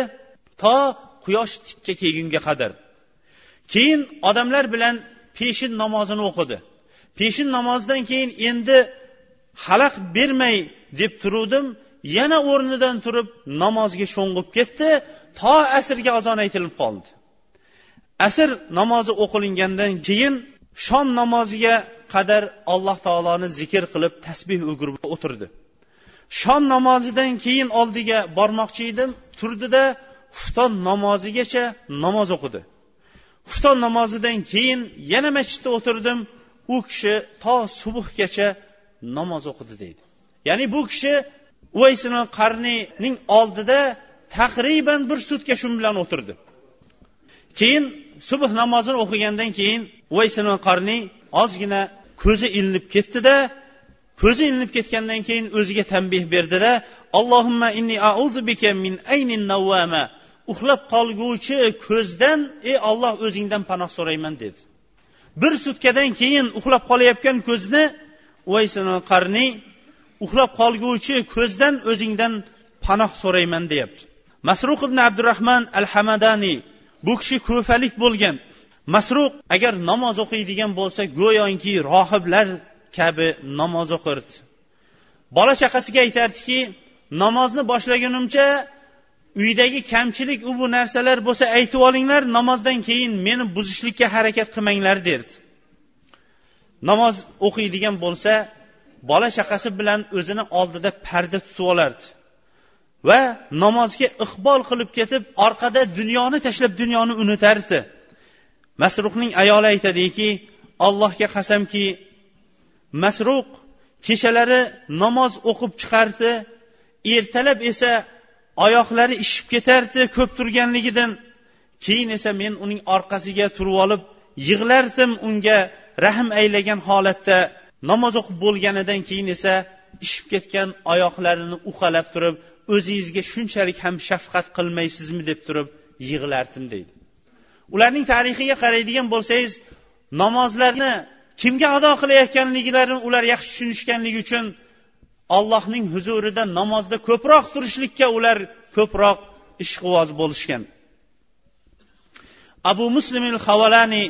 to quyosh tikka kelgunga qadar. Keyin odamlar bilan peshin namozini o'qidi. Peshin namozidan keyin endi xalaqit bermay deb turuvdim. Yana o'rnidan turib namozga sho'ng'ib ketdi. To asrga azon aytilib qoldi. Asr namozi o'qilingandan keyin shom namoziga qadar alloh taoloni zikr qilib tasbeh o'girib o'tirdi. Shom namozidan keyin oldiga bormoqchi edim turdida xufton namozigacha namoz o'qidi. Xufton namozidan keyin yana masjidda o'tirdim u kishi to subuhgacha namoz o'qidi deydi. Ya'ni bu kishi uvaysini qarniyning oldida taqriban bir sutka shu bilan o'tirdi. Keyin subh namozini o'qigandan keyin uvaysini qarniy ozgina ko'zi ilinib ketdida ko'zi ilinib ketgandan keyin o'ziga tanbeh berdida allohimma inni auzu bika min aynin navvama uxlab qolguvchi ko'zdan ey olloh o'zingdan panoh so'rayman dedi. Bir sutkadan keyin uxlab qolayotgan ko'zni uvaysini qarniy uxlab qolguvchi ko'zdan o'zingdan panoh so'rayman deyapti. Masruq ibn abdurahmon al hamadaniy bu kishi ko'falik bo'lgan. Masruq agar namoz o'qiydigan bo'lsa go'yoki rohiblar kabi namoz o'qirdi. Bola chaqasiga aytardiki namozni boshlagunimcha uydagi kamchilik u bu narsalar bo'lsa aytib olinglar namozdan keyin meni buzishlikka harakat qilmanglar derdi. Namoz o'qiydigan bo'lsa bola chaqasi bilan o'zini oldida parda tutib olardi. Va namozga iqbol qilib ketib orqada dunyoni tashlab dunyoni unutardi masruhning ayoli aytadiki allohga qasamki masruq kechalari namoz o'qib chiqardi ertalab esa oyoqlari ishib ketardi ko'p turganligidan keyin esa men uning orqasiga turib olib yig'lardim unga rahm aylagan holatda. Namoz o'qib bo'lganidan keyin esa ishib ketgan oyoqlarini uqalab turib o'zingizga shunchalik ham shafqat qilmaysizmi deb turib yig'lardim deydi. Ularning tarixiga qaraydigan bo'lsangiz namozlarni kimga ado qilayotganliklarini ular yaxshi tushunishganligi uchun allohning huzurida namozda ko'proq turishlikka ular ko'proq ishqivoz bo'lishgan. Abu muslimil havalani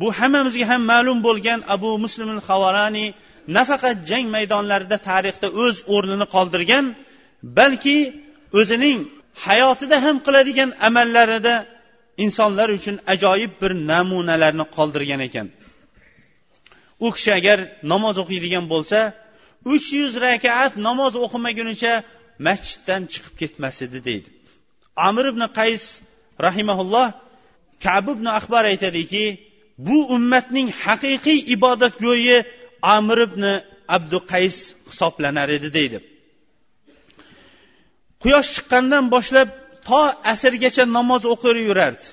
bu hammamizga ham ma'lum bo'lgan abu muslimil havalani nafaqat jang maydonlarida tarixda o'z o'rnini qoldirgan balki o'zining hayotida ham qiladigan amallarida insonlar uchun ajoyib bir namunalarni qoldirgan ekan. U kishi agar namoz o'qiydigan bo'lsa uch yuz rakaat namoz o'qimagunicha masjiddan chiqib ketmas edi deydi. Amir ibn qays rahimaulloh kab ibn ahbar aytadiki bu ummatning haqiqiy ibodatgo'yi amir ibn abdu qays hisoblanar edi deydi. Quyosh chiqqandan boshlab to asrgacha namoz o'qir yurardi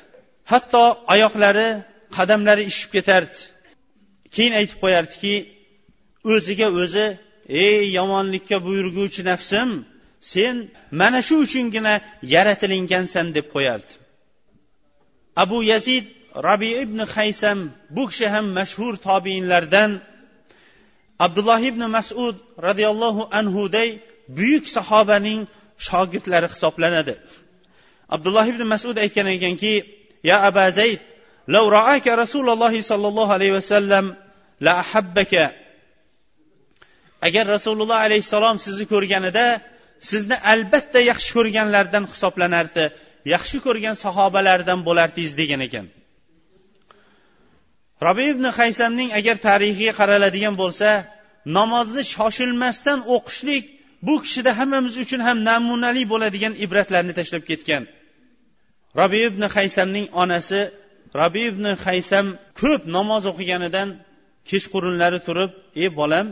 hatto oyoqlari qadamlari ishib ketardi. Keyin aytib qo'yardiki o'ziga o'zi ey yomonlikka buyurguvchi nafsim sen mana shu uchungina yaratilingansan deb qo'yardi. Abu yazid rabi ibn haysam bu kishi ham mashhur tobiinlardan abdulloh ibn masud roziyallohu anhuday buyuk sahobaning shogirdlari hisoblanadi abdulloh ibn masud aytgan ekanki ya aba zayd لو رآك رسول الله صلى الله عليه وسلم لأحبك agar rasululloh alayhissalom sizni ko'rganida sizni albatta yaxshi ko'rganlardan hisoblanardi yaxshi ko'rgan sahobalardan bo'lardingiz degan ekan robi ibn haysamning agar tarixiga qaraladigan bo'lsa namozni shoshilmasdan o'qishlik bu kishida hammamiz uchun ham namunali bo'ladigan ibratlarni tashlab ketgan. Robi ibn haysamning onasi robi ibn haysam ko'p namoz o'qiganidan kechqurunlari turib ey bolam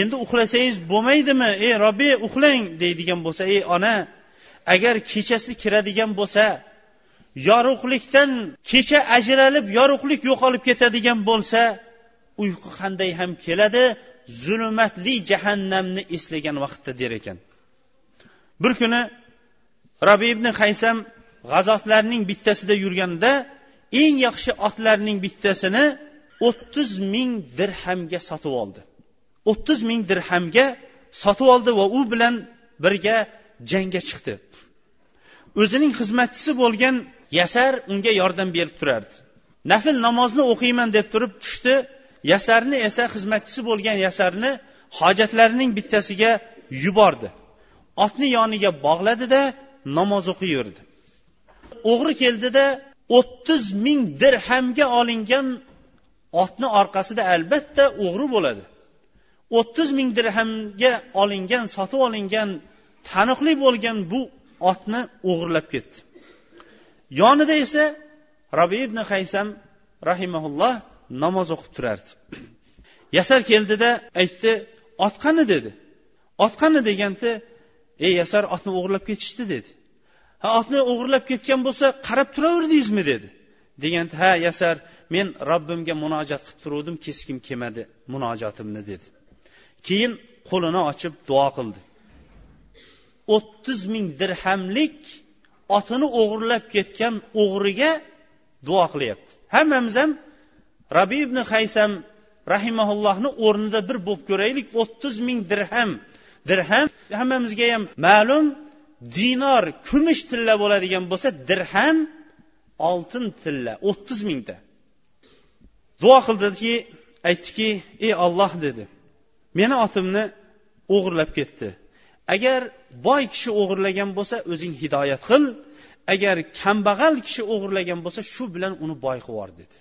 endi uxlasangiz bo'lmaydimi? Ey robbi uxlang deydigan bo'lsa ey ona agar kechasi kiradigan bo'lsa yorug'likdan kecha ajralib yorug'lik yo'qolib ketadigan bo'lsa uyqu qanday ham keladi zulmatli jahannamni eslagan vaqtda der ekan. Bir kuni rabi ibn haysam g'azotlarning bittasida yurganda eng yaxshi otlarning bittasini o'ttiz ming dirhamga sotib oldi. O'ttiz ming dirhamga sotib oldi va u bilan birga jangga chiqdi. O'zining xizmatchisi bo'lgan yasar unga yordam berib turardi. Nafl namozni o'qiyman deb turib tushdi. Yasarni esa xizmatchisi bo'lgan yasarni hojatlarining bittasiga yubordi. Otni yoniga bog'ladida namoz o'qiyverdi. O'g'ri keldida o'ttiz ming dirhamga olingan otni orqasida albatta o'g'ri bo'ladi. O'ttiz ming dirhamga olingan sotib olingan taniqli bo'lgan bu otni o'g'irlab ketdi. Yonida esa robi ibn haysam rahimaulloh namoz o'qib turardi. Yasar keldida aytdi ot qani dedi. Ot qani deganda ey yasar otni o'g'irlab ketishdi dedi. Ha otni o'g'irlab ketgan bo'lsa qarab turaverdingizmi dedi. Deganda ha yasar men robbimga munojat qilib turuvdim kesgim kelmadi munojatimni dedi. Keyin qo'lini ochib duo qildi. O'ttiz ming dirhamlik otini o'g'irlab ketgan o'g'riga duo qilyapti. Hammamiz ham rabi ibn haysam rahimaullohni o'rnida bir bo'lib ko'raylik o'ttiz ming dirham. Dirham hammamizga ham ma'lum dinor kumush tilla bo'ladigan bo'lsa dirham oltin tilla o'ttiz mingta. Duo qildiki aytdiki ey olloh dedi. Meni otimni o'g'irlab ketdi. Agar boy kishi o'g'irlagan bo'lsa o'zing hidoyat qil. Agar kambag'al kishi o'g'irlagan bo'lsa shu bilan uni boy qilib yubor dedi.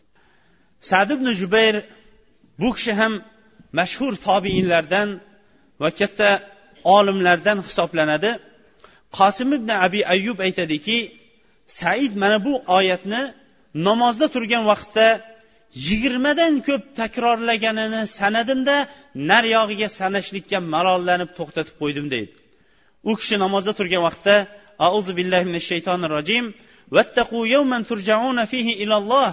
Sad ibn jubayr bu kishi ham mashhur tobiinlardan va katta olimlardan hisoblanadi. Qosim ibn abi ayyub aytadiki said mana bu oyatni namozda turgan vaqtda yigirmadan ko'p takrorlaganini sanadimda naryog'iga sanashlikka malollanib to'xtatib qo'ydim deydi. U kishi namozda turgan vaqtda auzu billahi minash shaytonir rojim vattaqu yawman turjauna fihi ilalloh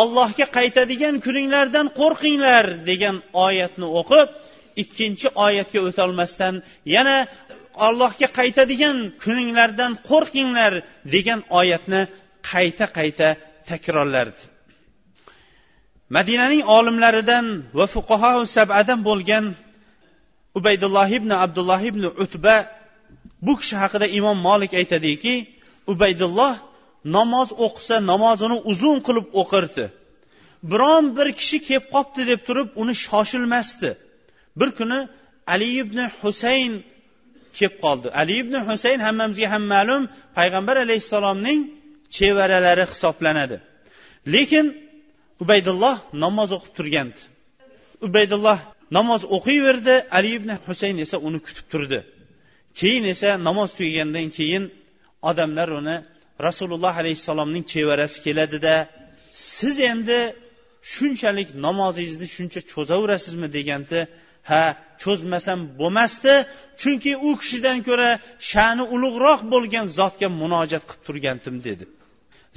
allohga qaytadigan kuninglardan qo'rqinglar degan oyatni o'qib ikkinchi oyatga o'tolmasdan yana allohga qaytadigan kuninglardan qo'rqinglar degan oyatni qayta qayta takrorlardi madinaning olimlaridan va fuqaho sabadan bo'lgan ubaydulloh ibn abdulloh ibn utba bu kishi haqida imom molik aytadiki ubaydulloh namoz o'qisa namozini uzun qilib o'qirdi. Biron bir kishi kelib qolibdi deb turib uni shoshilmasdi. Bir kuni ali ibn husayn kelib qoldi. Ali ibn husayn hammamizga ham ma'lum payg'ambar alayhissalomning chevaralari hisoblanadi. Lekin ubaydulloh namoz o'qib turgandi. Ubaydulloh namoz o'qiyverdi ali ibn husayn esa uni kutib turdi. Keyin esa namoz tugagandan keyin odamlar uni rasululloh alayhissalomning chevarasi keladida siz endi shunchalik namozingizni shuncha cho'zaverasizmi? deganda ha cho'zmasam bo'lmasdi chunki u kishidan ko'ra sha'ni ulug'roq bo'lgan zotga munojat qilib turgandim dedi.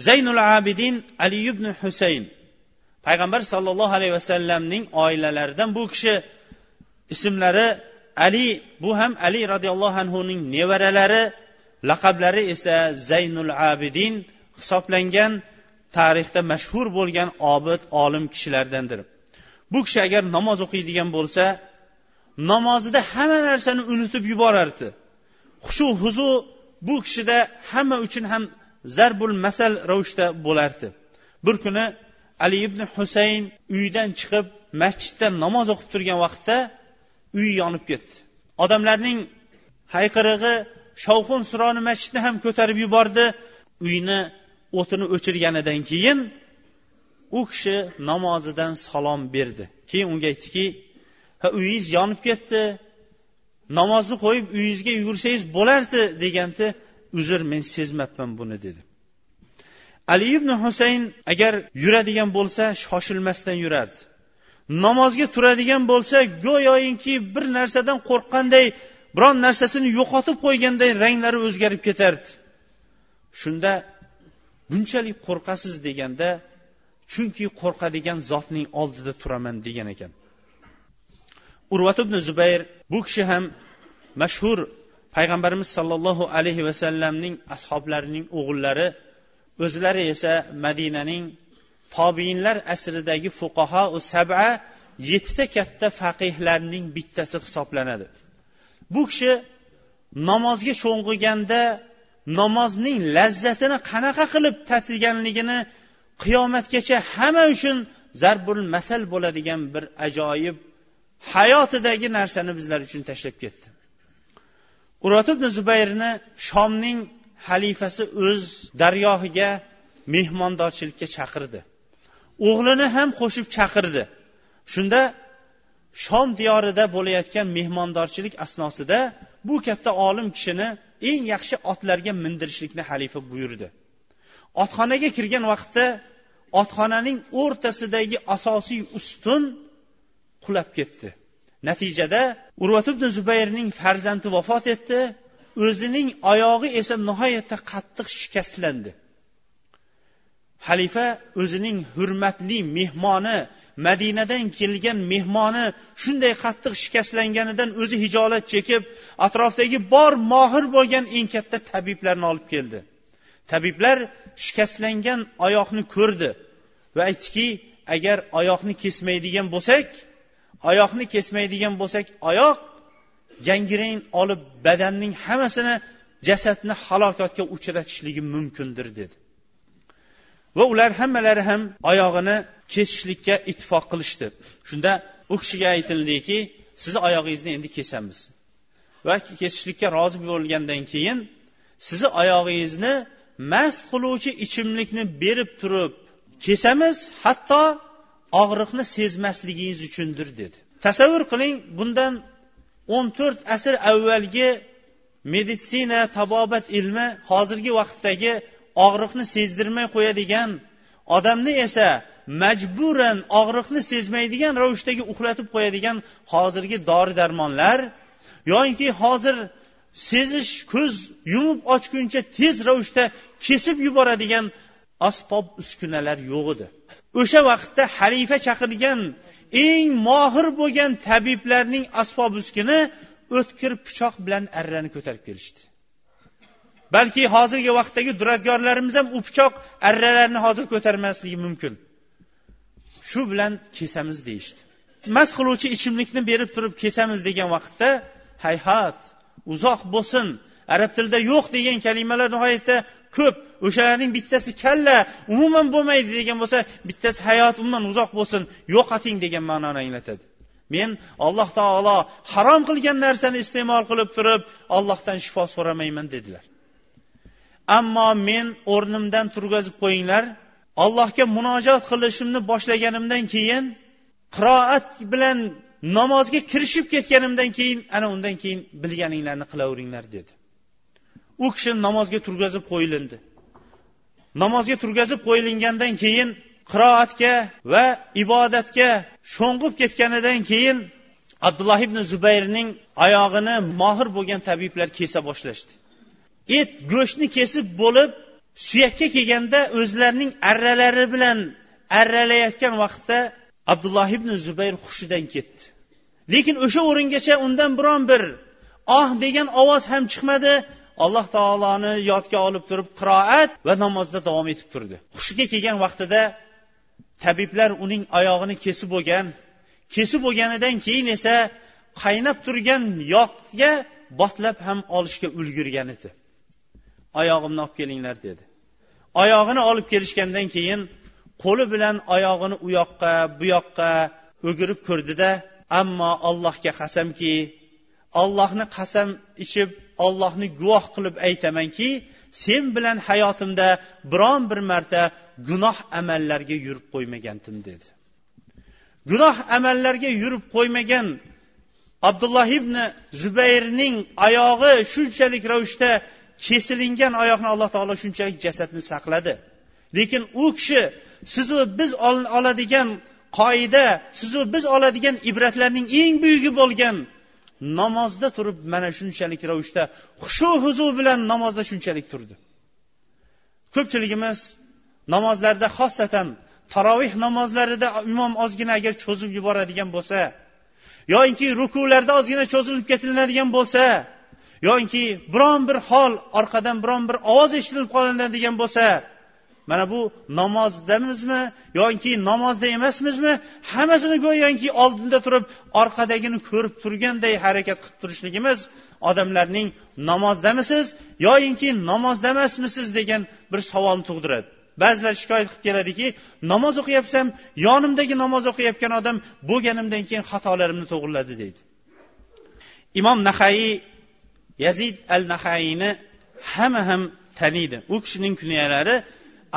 Zaynul abidin ali ibn husayn payg'ambar sollallohu alayhi vasallamning oilalaridan bu kishi ismlari ali bu ham ali roziyallohu anhuning nevaralari laqablari esa zaynul abidin hisoblangan tarixda mashhur bo'lgan obid olim kishilardandir. Bu kishi agar namoz o'qiydigan bo'lsa namozida hamma narsani unutib yuborardi. Hushu huzu bu kishida hamma uchun ham zarbul masal ravishda bo'lardi. Bir kuni ali ibn husayn uydan chiqib masjidda namoz o'qib turgan vaqtda uy yonib ketdi. Odamlarning hayqirig'i shovqin suroni masjidni ham ko'tarib yubordi. Uyni o'tini o'chirganidan keyin u kishi namozidan salom berdi. Keyin unga aytdiki ha uyingiz yonib ketdi. Namozni qo'yib uyingizga yugursangiz bo'lardi deganda uzr men sezmabman buni dedi. Ali ibn husayn agar yuradigan bo'lsa shoshilmasdan yurardi. Namozga turadigan bo'lsa go'yoki bir narsadan qo'rqqanday biron narsasini yo'qotib qo'yganday ranglari o'zgarib ketardi. Shunda bunchalik qo'rqasiz deganda chunki qo'rqadigan zotning oldida turaman degan ekan. Urvat ibn zubayr bu kishi ham mashhur payg'ambarimiz sollallohu alayhi vasallamning ashoblarining o'g'illari o'zlari esa madinaning tobiinlar asridagi fuqaho saba yettita katta faqihlarning bittasi hisoblanadi. Bu kishi namozga sho'ng'iganda namozning lazzatini qanaqa qilib tatiganligini qiyomatgacha hamma uchun zarbul masal bo'ladigan bir ajoyib hayotidagi narsani bizlar uchun tashlab ketdi. Urvat ibn zubayrni shomning xalifasi o'z dargohiga mehmondorchilikka chaqirdi. O'g'lini ham qo'shib chaqirdi. Shunda shom diyorida bo'layotgan mehmondorchilik asnosida bu katta olim kishini eng yaxshi otlarga mindirishlikni xalifa buyurdi. Otxonaga kirgan vaqtda otxonaning o'rtasidagi asosiy ustun qulab ketdi. Natijada urvat ibn zubayrning farzandi vafot etdi o'zining oyog'i esa nihoyatda qattiq shikastlandi. Xalifa o'zining hurmatli mehmoni madinadan kelgan mehmoni shunday qattiq shikastlanganidan o'zi hijolat chekib atrofdagi bor mohir bo'lgan eng katta tabiblarni olib keldi. Tabiblar shikastlangan oyoqni ko'rdi va aytdiki agar oyoqni kesmaydigan bo'lsak oyoqni kesmaydigan bo'lsak oyoq gangren olib badanning hammasini jasadni halokatga uchratishligi mumkindir dedi. Va ular hammalari ham oyog'ini kesishlikka ittifoq qilishdi. Shunda u kishiga aytildiki sizni oyog'ingizni endi kesamiz. Va kesishlikka rozi bo'lgandan keyin sizni oyog'ingizni mast qiluvchi ichimlikni berib turib kesamiz hatto og'riqni sezmasligingiz uchundir dedi. Tasavvur qiling bundan o'n to'rt asr avvalgi meditsina tabobat ilmi hozirgi vaqtdagi og'riqni sezdirmay qo'yadigan odamni esa majburan og'riqni sezmaydigan ravishdagi uxlatib qo'yadigan hozirgi dori darmonlar yoinki hozir sezish ko'z yumib ochguncha tez ravishda kesib yuboradigan asbob uskunalar yo'q edi. O'sha vaqtda xalifa chaqirgan eng mohir bo'lgan tabiblarning asbob uskuni o'tkir pichoq bilan arrani ko'tarib kelishdi. Balki hozirgi vaqtdagi duradgorlarimiz ham u pichoq arralarni hozir ko'tarmasligi mumkin. Shu bilan kesamiz deyishdi. Mast qiluvchi ichimlikni berib turib kesamiz degan vaqtda hayhat uzoq bo'lsin arab tilida yo'q degan kalimalar nihoyatda ko'p o'shalarning bittasi kalla umuman bo'lmaydi degan bo'lsa bittasi hayot umuman uzoq bo'lsin yo'qoting degan ma'noni anglatadi. Men alloh taolo harom qilgan narsani iste'mol qilib turib ollohdan shifo so'ramayman dedilar. Ammo men o'rnimdan turg'azib qo'yinglar. Allohga munojot qilishimni boshlaganimdan keyin qiroat bilan namozga kirishib ketganimdan keyin ana undan keyin bilganinglarni qilaveringlar dedi. U kishi namozga turg'azib qo'yilindi. Namozga turg'azib qo'yilgandan keyin qiroatga va ibodatga sho'ng'ib ketganidan keyin abdulloh ibn zubayrning oyog'ini mohir bo'lgan tabiblar kesa boshlashdi. Et go'shtni kesib bo'lib suyakka kelganda o'zlarining arralari bilan arralayotgan vaqtda abdulloh ibn zubayr hushidan ketdi. Lekin o'sha o'ringacha undan biron bir oh degan ovoz ham chiqmadi. Alloh taoloni yodga olib turib qiroat va namozda davom etib turdi. Hushiga kelgan vaqtida tabiblar uning oyog'ini kesib bo'lgan kesib bo'lganidan keyin esa qaynab turgan yoqga botlab ham olishga ulgurgan edi. Oyog'imni olib kelinglar dedi. Oyog'ini olib kelishgandan keyin qo'li bilan oyog'ini u yoqqa bu yoqqa o'girib ko'rdida ammo allohga qasamki ollohni qasam ichib ollohni guvoh qilib aytamanki sen bilan hayotimda biron bir marta gunoh amallarga yurib qo'ymagandim dedi. Gunoh amallarga yurib qo'ymagan abdulloh ibn zubayrning oyog'i shunchalik ravishda kesilingan oyoqni alloh taolo shunchalik jasadni saqladi. Lekin u kishi sizu biz oladigan qoida sizu biz oladigan ibratlarning eng buyugi bo'lgan namozda turib mana shunchalik ravishda xushu huzu bilan namozda shunchalik turdi. Ko'pchiligimiz namozlarda xosatan taroveh namozlarida imom ozgina agar cho'zib yuboradigan bo'lsa yoinki rukularda ozgina cho'zilib ketiladigan bo'lsa yoinki biron bir hol orqadan biron bir ovoz eshitilib degan bo'lsa mana bu namozdamizmi yoki namozda emasmizmi hammasini go'yoki oldinda turib orqadagini ko'rib turganday harakat qilib turishligimiz odamlarning namozdamisiz yoyinki namozda emasmisiz degan bir savolni tug'diradi. Ba'zilar shikoyat qilib keladiki namoz o'qiyapsam yonimdagi namoz o'qiyotgan odam bo'lganimdan keyin xatolarimni to'g'irladi deydi. Imom nahaiy yazid al nahayiyni hamma ham taniydi. U kishining kunyalari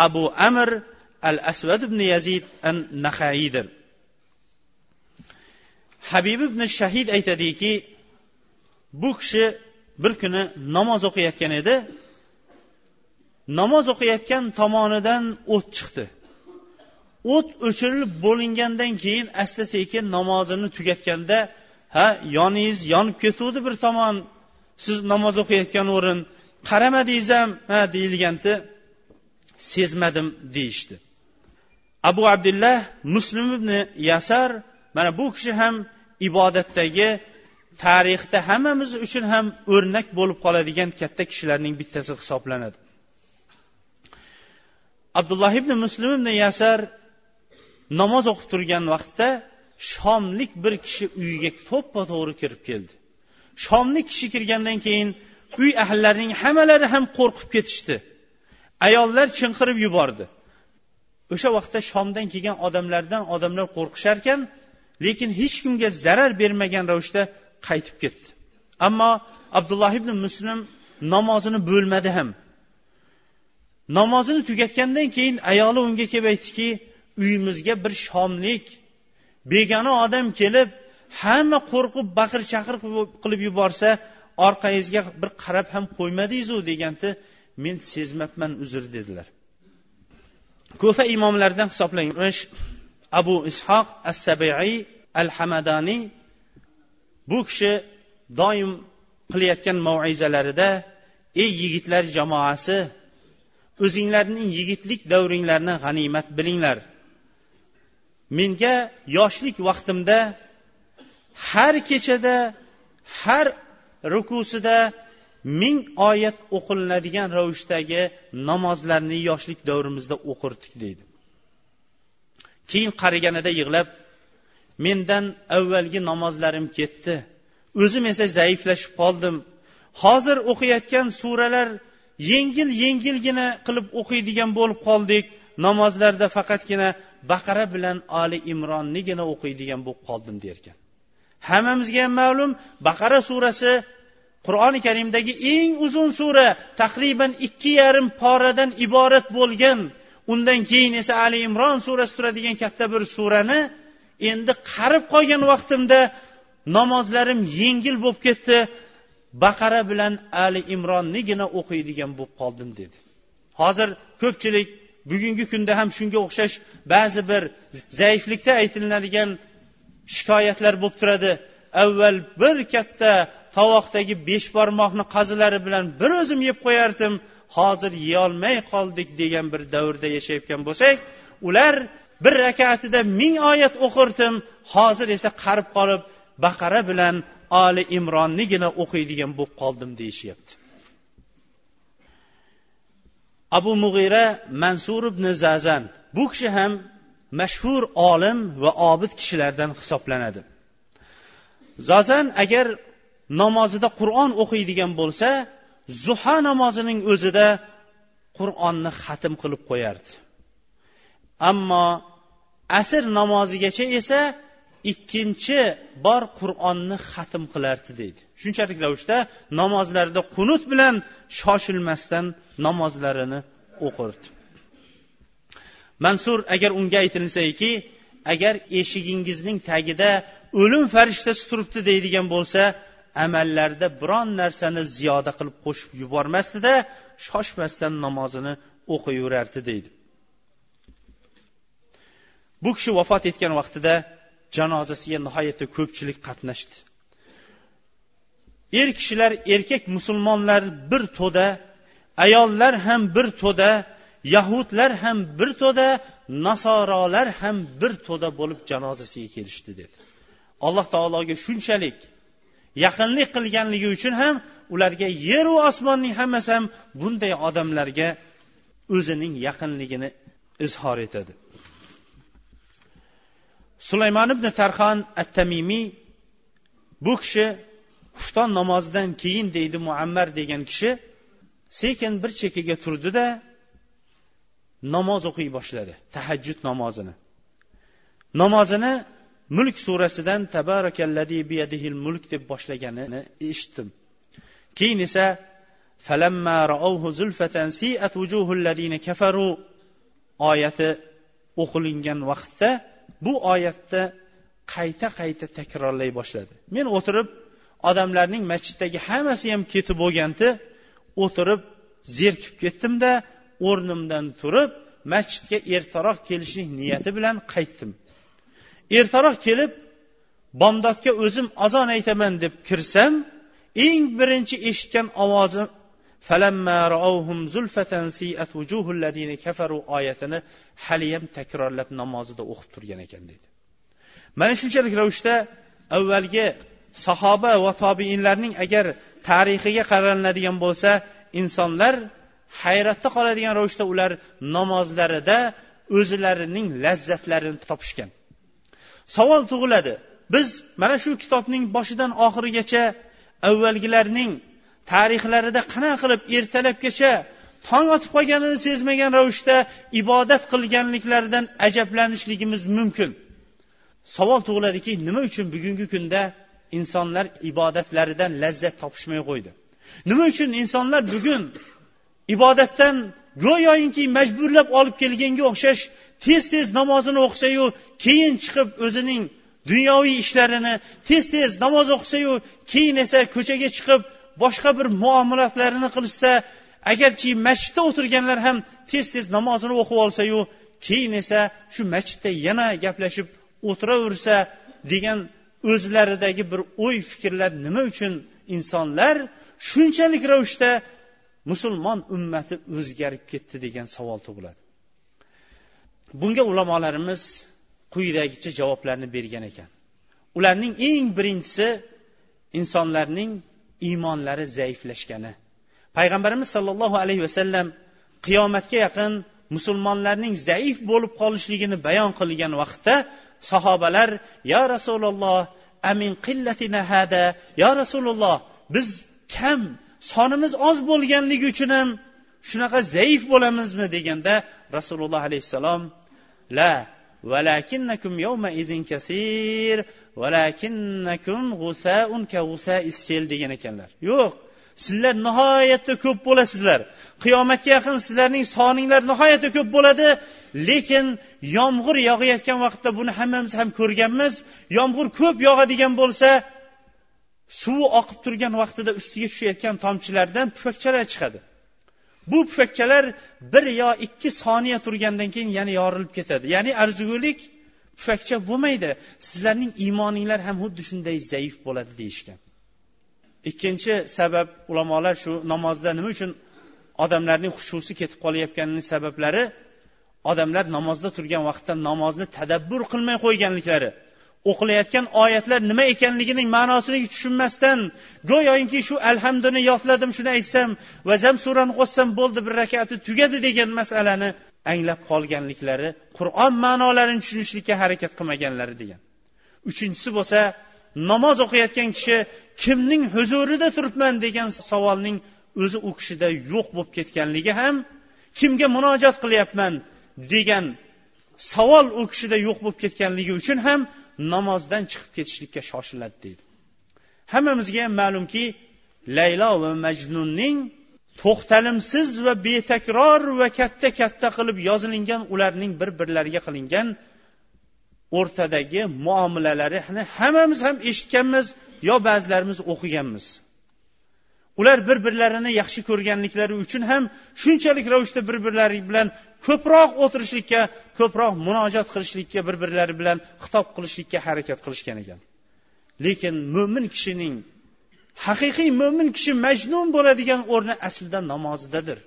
abu amr al asvad ibn yazid an nahayiydir habib ibn shahid aytadiki bu kishi bir kuni namoz o'qiyotgan edi. Namoz o'qiyotgan tomonidan o't chiqdi. O't o'chirilib bo'lingandan keyin asta sekin namozini tugatganda ha yoningiz yonib ketuvdi bir tomon. Siz namoz o'qiyotgan o'rin qaramadingiz ham ha deyilganda sezmadim deyishdi. Abu abdullah muslim ibn yasar mana bu kishi ham ibodatdagi tarixda hammamiz uchun ham o'rnak bo'lib qoladigan katta kishilarning bittasi hisoblanadi. Abdulloh ibn muslim ibn yasar namoz o'qib turgan vaqtda shomlik bir kishi uyiga to'ppa to'g'ri kirib keldi. Shomlik kishi kirgandan keyin uy ahllarining hammalari ham qo'rqib ketishdi. Ayollar chinqirib yubordi. O'sha vaqtda shomdan kelgan odamlardan odamlar qo'rqisharkan lekin hech kimga zarar bermagan ravishda qaytib ketdi. Ammo abdulloh ibn muslim namozini bo'lmadi ham. Namozini tugatgandan keyin ayoli unga kelib aytdiki uyimizga bir shomlik begona odam kelib hamma qo'rqib baqir chaqir qilib yuborsa orqangizga bir qarab ham qo'ymadingizu deganda men sezmabman uzr dedilar. Ko'fa imomlaridan hisoblanmish abu ishoq as sabiiy al hamadaniy bu kishi doim qilayotgan maizalarida ey yigitlar jamoasi o'zinglarning yigitlik davringlarni g'animat bilinglar. Menga yoshlik vaqtimda har kechada har rukusida ming oyat o'qilinadigan ravishdagi namozlarni yoshlik davrimizda o'qirdik deydi. Keyin qariganida yig'lab mendan avvalgi namozlarim ketdi. O'zim esa zaiflashib qoldim. Hozir o'qiyotgan suralar yengil yengilgina qilib o'qiydigan bo'lib qoldik. Namozlarda faqatgina baqara bilan oli imronnigina o'qiydigan bo'lib qoldim derkan. Hammamizga ham ma'lum baqara surasi qur'oni karimdagi eng uzun sura taqriban ikki yarim poradan iborat bo'lgan. Undan keyin esa ali imron surasi turadigan katta bir surani endi qarib qolgan vaqtimda namozlarim yengil bo'lib ketdi. Baqara bilan ali imronnigina o'qiydigan bo'lib qoldim dedi. Hozir ko'pchilik bugungi kunda ham shunga o'xshash ba'zi bir zaiflikda aytilinadigan shikoyatlar bo'lib turadi. Avval bir katta tovoqdagi besh barmoqni qazilari bilan bir o'zim yeb qo'yardim. Hozir yeyolmay qoldik degan bir davrda yashayotgan bo'lsak ular bir rakatida ming oyat o'qirdim. Hozir esa qarib qolib baqara bilan oli imronnigina o'qiydigan bo'lib qoldim deyishyapti. Abu mug'ira mansur ibn zazan bu kishi ham mashhur olim va obid kishilardan hisoblanadi. Zozan agar namozida qur'on o'qiydigan bo'lsa zuha namozining o'zida qur'onni xatm qilib qo'yardi. Ammo asr namozigacha esa ikkinchi bor qur'onni xatm qilardi deydi. Shunchalik ravishda namozlarida qunut bilan shoshilmasdan namozlarini o'qirdi. Mansur agar unga aytilsaki agar eshigingizning tagida o'lim farishtasi turibdi deydigan bo'lsa amallarda biron narsani ziyoda qilib qo'shib yubormasdida shoshmasdan namozini o'qiyverardi deydi. Bu kishi vafot etgan vaqtida janozasiga nihoyatda ko'pchilik qatnashdi. Er kishilar erkak musulmonlar bir to'da ayollar ham bir to'da yahudlar ham bir to'da nasorolar ham bir to'da bo'lib janozasiga kelishdi dedi. Alloh taologa shunchalik yaqinlik qilganligi uchun ham ularga yeru osmonning hammasi ham bunday odamlarga o'zining yaqinligini izhor etadi. Sulaymon ibn tarxon at tamimiy bu kishi xufton namozidan keyin deydi muammar degan kishi sekin bir chekkaga turdida namoz o'qiy boshladi. Tahajjud namozini. Namozini mulk surasidan tabarakalladhi biyadihil mulk deb boshlaganini eshitdim. Keyin esa falamma raovhu zulfatan siat vujuhul ladina kafaru oyati o'qilingan vaqtda bu oyatda qayta qayta takrorlay boshladi. Men o'tirib odamlarning masjiddagi hammasi ham ketib bo'lganda o'tirib zerikib ketdimda o'rnimdan turib masjidga ertaroq kelishlik niyati bilan qaytdim. Ertaroq kelib bomdodga o'zim azon aytaman deb kirsam eng birinchi eshitgan ovozim oyatini haliyam takrorlab namozida o'qib turgan ekan deydi mana shunchalik ravishda avvalgi sahoba va tobiinlarning agar tarixiga qaraladigan bo'lsa insonlar hayratda qoladigan ravishda ular namozlarida o'zlarining lazzatlarini topishgan. Savol tug'iladi. Biz mana shu kitobning boshidan oxirigacha avvalgilarning tarixlarida qanaqa qilib ertalabgacha tong otib qolganini sezmagan ravishda ibodat qilganliklaridan ajablanishligimiz mumkin. Savol tug'iladiki nima uchun bugungi kunda insonlar ibodatlaridan lazzat topishmay qo'ydi? Nima uchun insonlar bugun ibodatdan go'yoinki majburlab olib kelganga o'xshash tez tez namozini o'qisayu keyin chiqib o'zining dunyoviy ishlarini tez tez namoz o'qisayu keyin esa ko'chaga chiqib boshqa bir muomalatlarini qilishsa agarchi masjidda o'tirganlar ham tez tez namozini o'qib olsayu keyin esa shu masjidda yana gaplashib o'tiraversa degan o'zlaridagi bir o'y fikrlar nima uchun? Insonlar shunchalik ravishda musulmon ummati o'zgarib ketdi degan savol tug'iladi. Bunga ulamolarimiz quyidagicha javoblarni bergan ekan. Ularning eng birinchisi insonlarning iymonlari zaiflashgani. Payg'ambarimiz sollallohu alayhi vasallam qiyomatga yaqin musulmonlarning zaif bo'lib qolishligini bayon qilgan vaqtda sahobalar yo rasululloh amin qillatina hada? Yo rasululloh biz kam sonimiz oz bo'lganligi uchun ham shunaqa zaif bo'lamizmi deganda rasululloh alayhissalom la valakinnakum yawma idin kasir valakinnakum g'usaun ka g'usais sel degan ekanlar. Yo'q sizlar nihoyatda ko'p bo'lasizlar. Qiyomatga yaqin sizlarning soninglar nihoyatda ko'p bo'ladi lekin yomg'ir yog'ayotgan vaqtda buni hammamiz ham ko'rganmiz. Yomg'ir ko'p yog'adigan bo'lsa suvi oqib turgan vaqtida ustiga tushayotgan tomchilardan pufakchalar chiqadi. Bu pufakchalar bir yo ikki soniya turgandan keyin yana yorilib ketadi. Ya'ni arzugulik pufakcha bo'lmaydi. Sizlarning iymoninglar ham xuddi shunday zaif bo'ladi deyishgan. Ikkinchi sabab ulamolar shu namozda nima uchun odamlarning xushusi ketib qolayotganini sabablari odamlar namozda turgan vaqtda namozni tadabbur qilmay qo'yganliklari. O'qilayotgan oyatlar nima ekanligining ma'nosini tushunmasdan go'yoki shu alhamduni yodladim shuni aytsam va zam surani qo'shsam bo'ldi bir rakati tugadi degan masalani anglab qolganliklari qur'on ma'nolarini tushunishlikka harakat qilmaganlari degan. Uchinchisi bo'lsa namoz o'qiyotgan kishi kimning huzurida turibman degan savolning o'zi u kishida yo'q bo'lib ketganligi ham kimga murojaat qilyapman degan savol u kishida yo'q bo'lib ketganligi uchun ham namozdan chiqib ketishlikka shoshiladi deydi. Hammamizga ham ma'lumki laylo va majnunning to'xtalimsiz va betakror va katta katta qilib yozilingan ularning bir birlariga qilingan o'rtadagi muomalalari hammamiz ham eshitganmiz yo ba'zilarimiz o'qiganmiz. Ular bir birlarini yaxshi ko'rganliklari uchun ham shunchalik ravishda bir birlari bilan ko'proq o'tirishlikka ko'proq munojat qilishlikka bir birlari bilan xitob qilishlikka harakat qilishgan ekan. Lekin mo'min kishining haqiqiy mo'min kishi majnun bo'ladigan o'rni aslida namozidadir.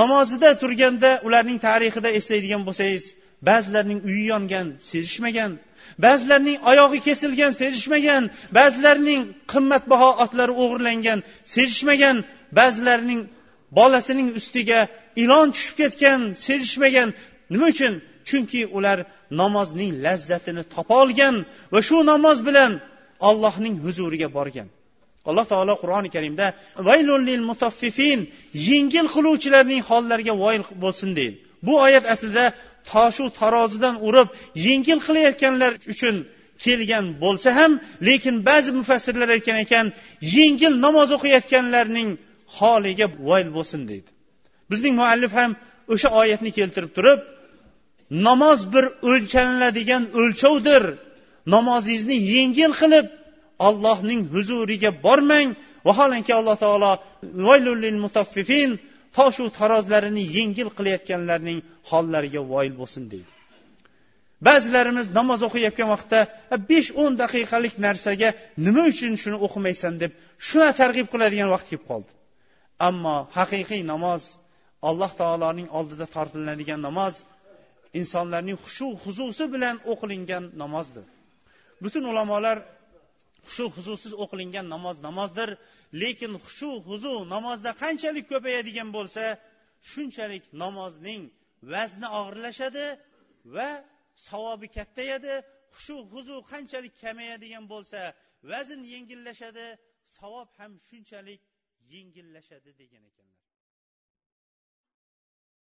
Namozida turganda ularning tarixida eslaydigan bo'lsangiz ba'zilarning uyi yongan sezishmagan. Ba'zilarning oyog'i kesilgan sezishmagan. Ba'zilarning qimmatbaho otlari o'g'irlangan sezishmagan. Ba'zilarining bolasining ustiga ilon tushib ketgan sezishmagan. Nima uchun? Chunki ular namozning lazzatini topolgan va shu namoz bilan allohning huzuriga borgan. Alloh taolo qur'oni karimda vaylul mutaffifin yengil qiluvchilarning hollariga voyil bo'lsin deydi bu oyat aslida toshu tarozidan urib yengil qilayotganlar uchun kelgan bo'lsa ham lekin ba'zi mufassirlar aytgan ekan yengil namoz o'qiyotganlarning holiga voyl bo'lsin deydi. Bizning muallif ham o'sha oyatni keltirib turib namoz bir o'lchaniladigan o'lchovdir. Namozingizni yengil qilib allohning huzuriga bormang. Vaholanki alloh taolo mutaffifin toshu tarozlarini yengil qilayotganlarning hollariga voyil bo'lsin deydi. Ba'zilarimiz namoz o'qiyotgan vaqtda besh o'n daqiqalik narsaga nima uchun shuni o'qimaysan? deb shuna targ'ib qiladigan vaqt kelib qoldi. Ammo haqiqiy namoz alloh taoloning oldida tortiladigan namoz insonlarning xushu huzusi bilan o'qilingan namozdir. Butun ulamolar xushu huzusiz o'qilingan namoz namozdir lekin xushu huzu namozda qanchalik ko'payadigan bo'lsa shunchalik namozning vazni og'irlashadi va savobi kattayadi xushu huzu qanchalik kamayadigan bo'lsa vazn yengillashadi savob ham shunchalik yengillashadi degan ekanlar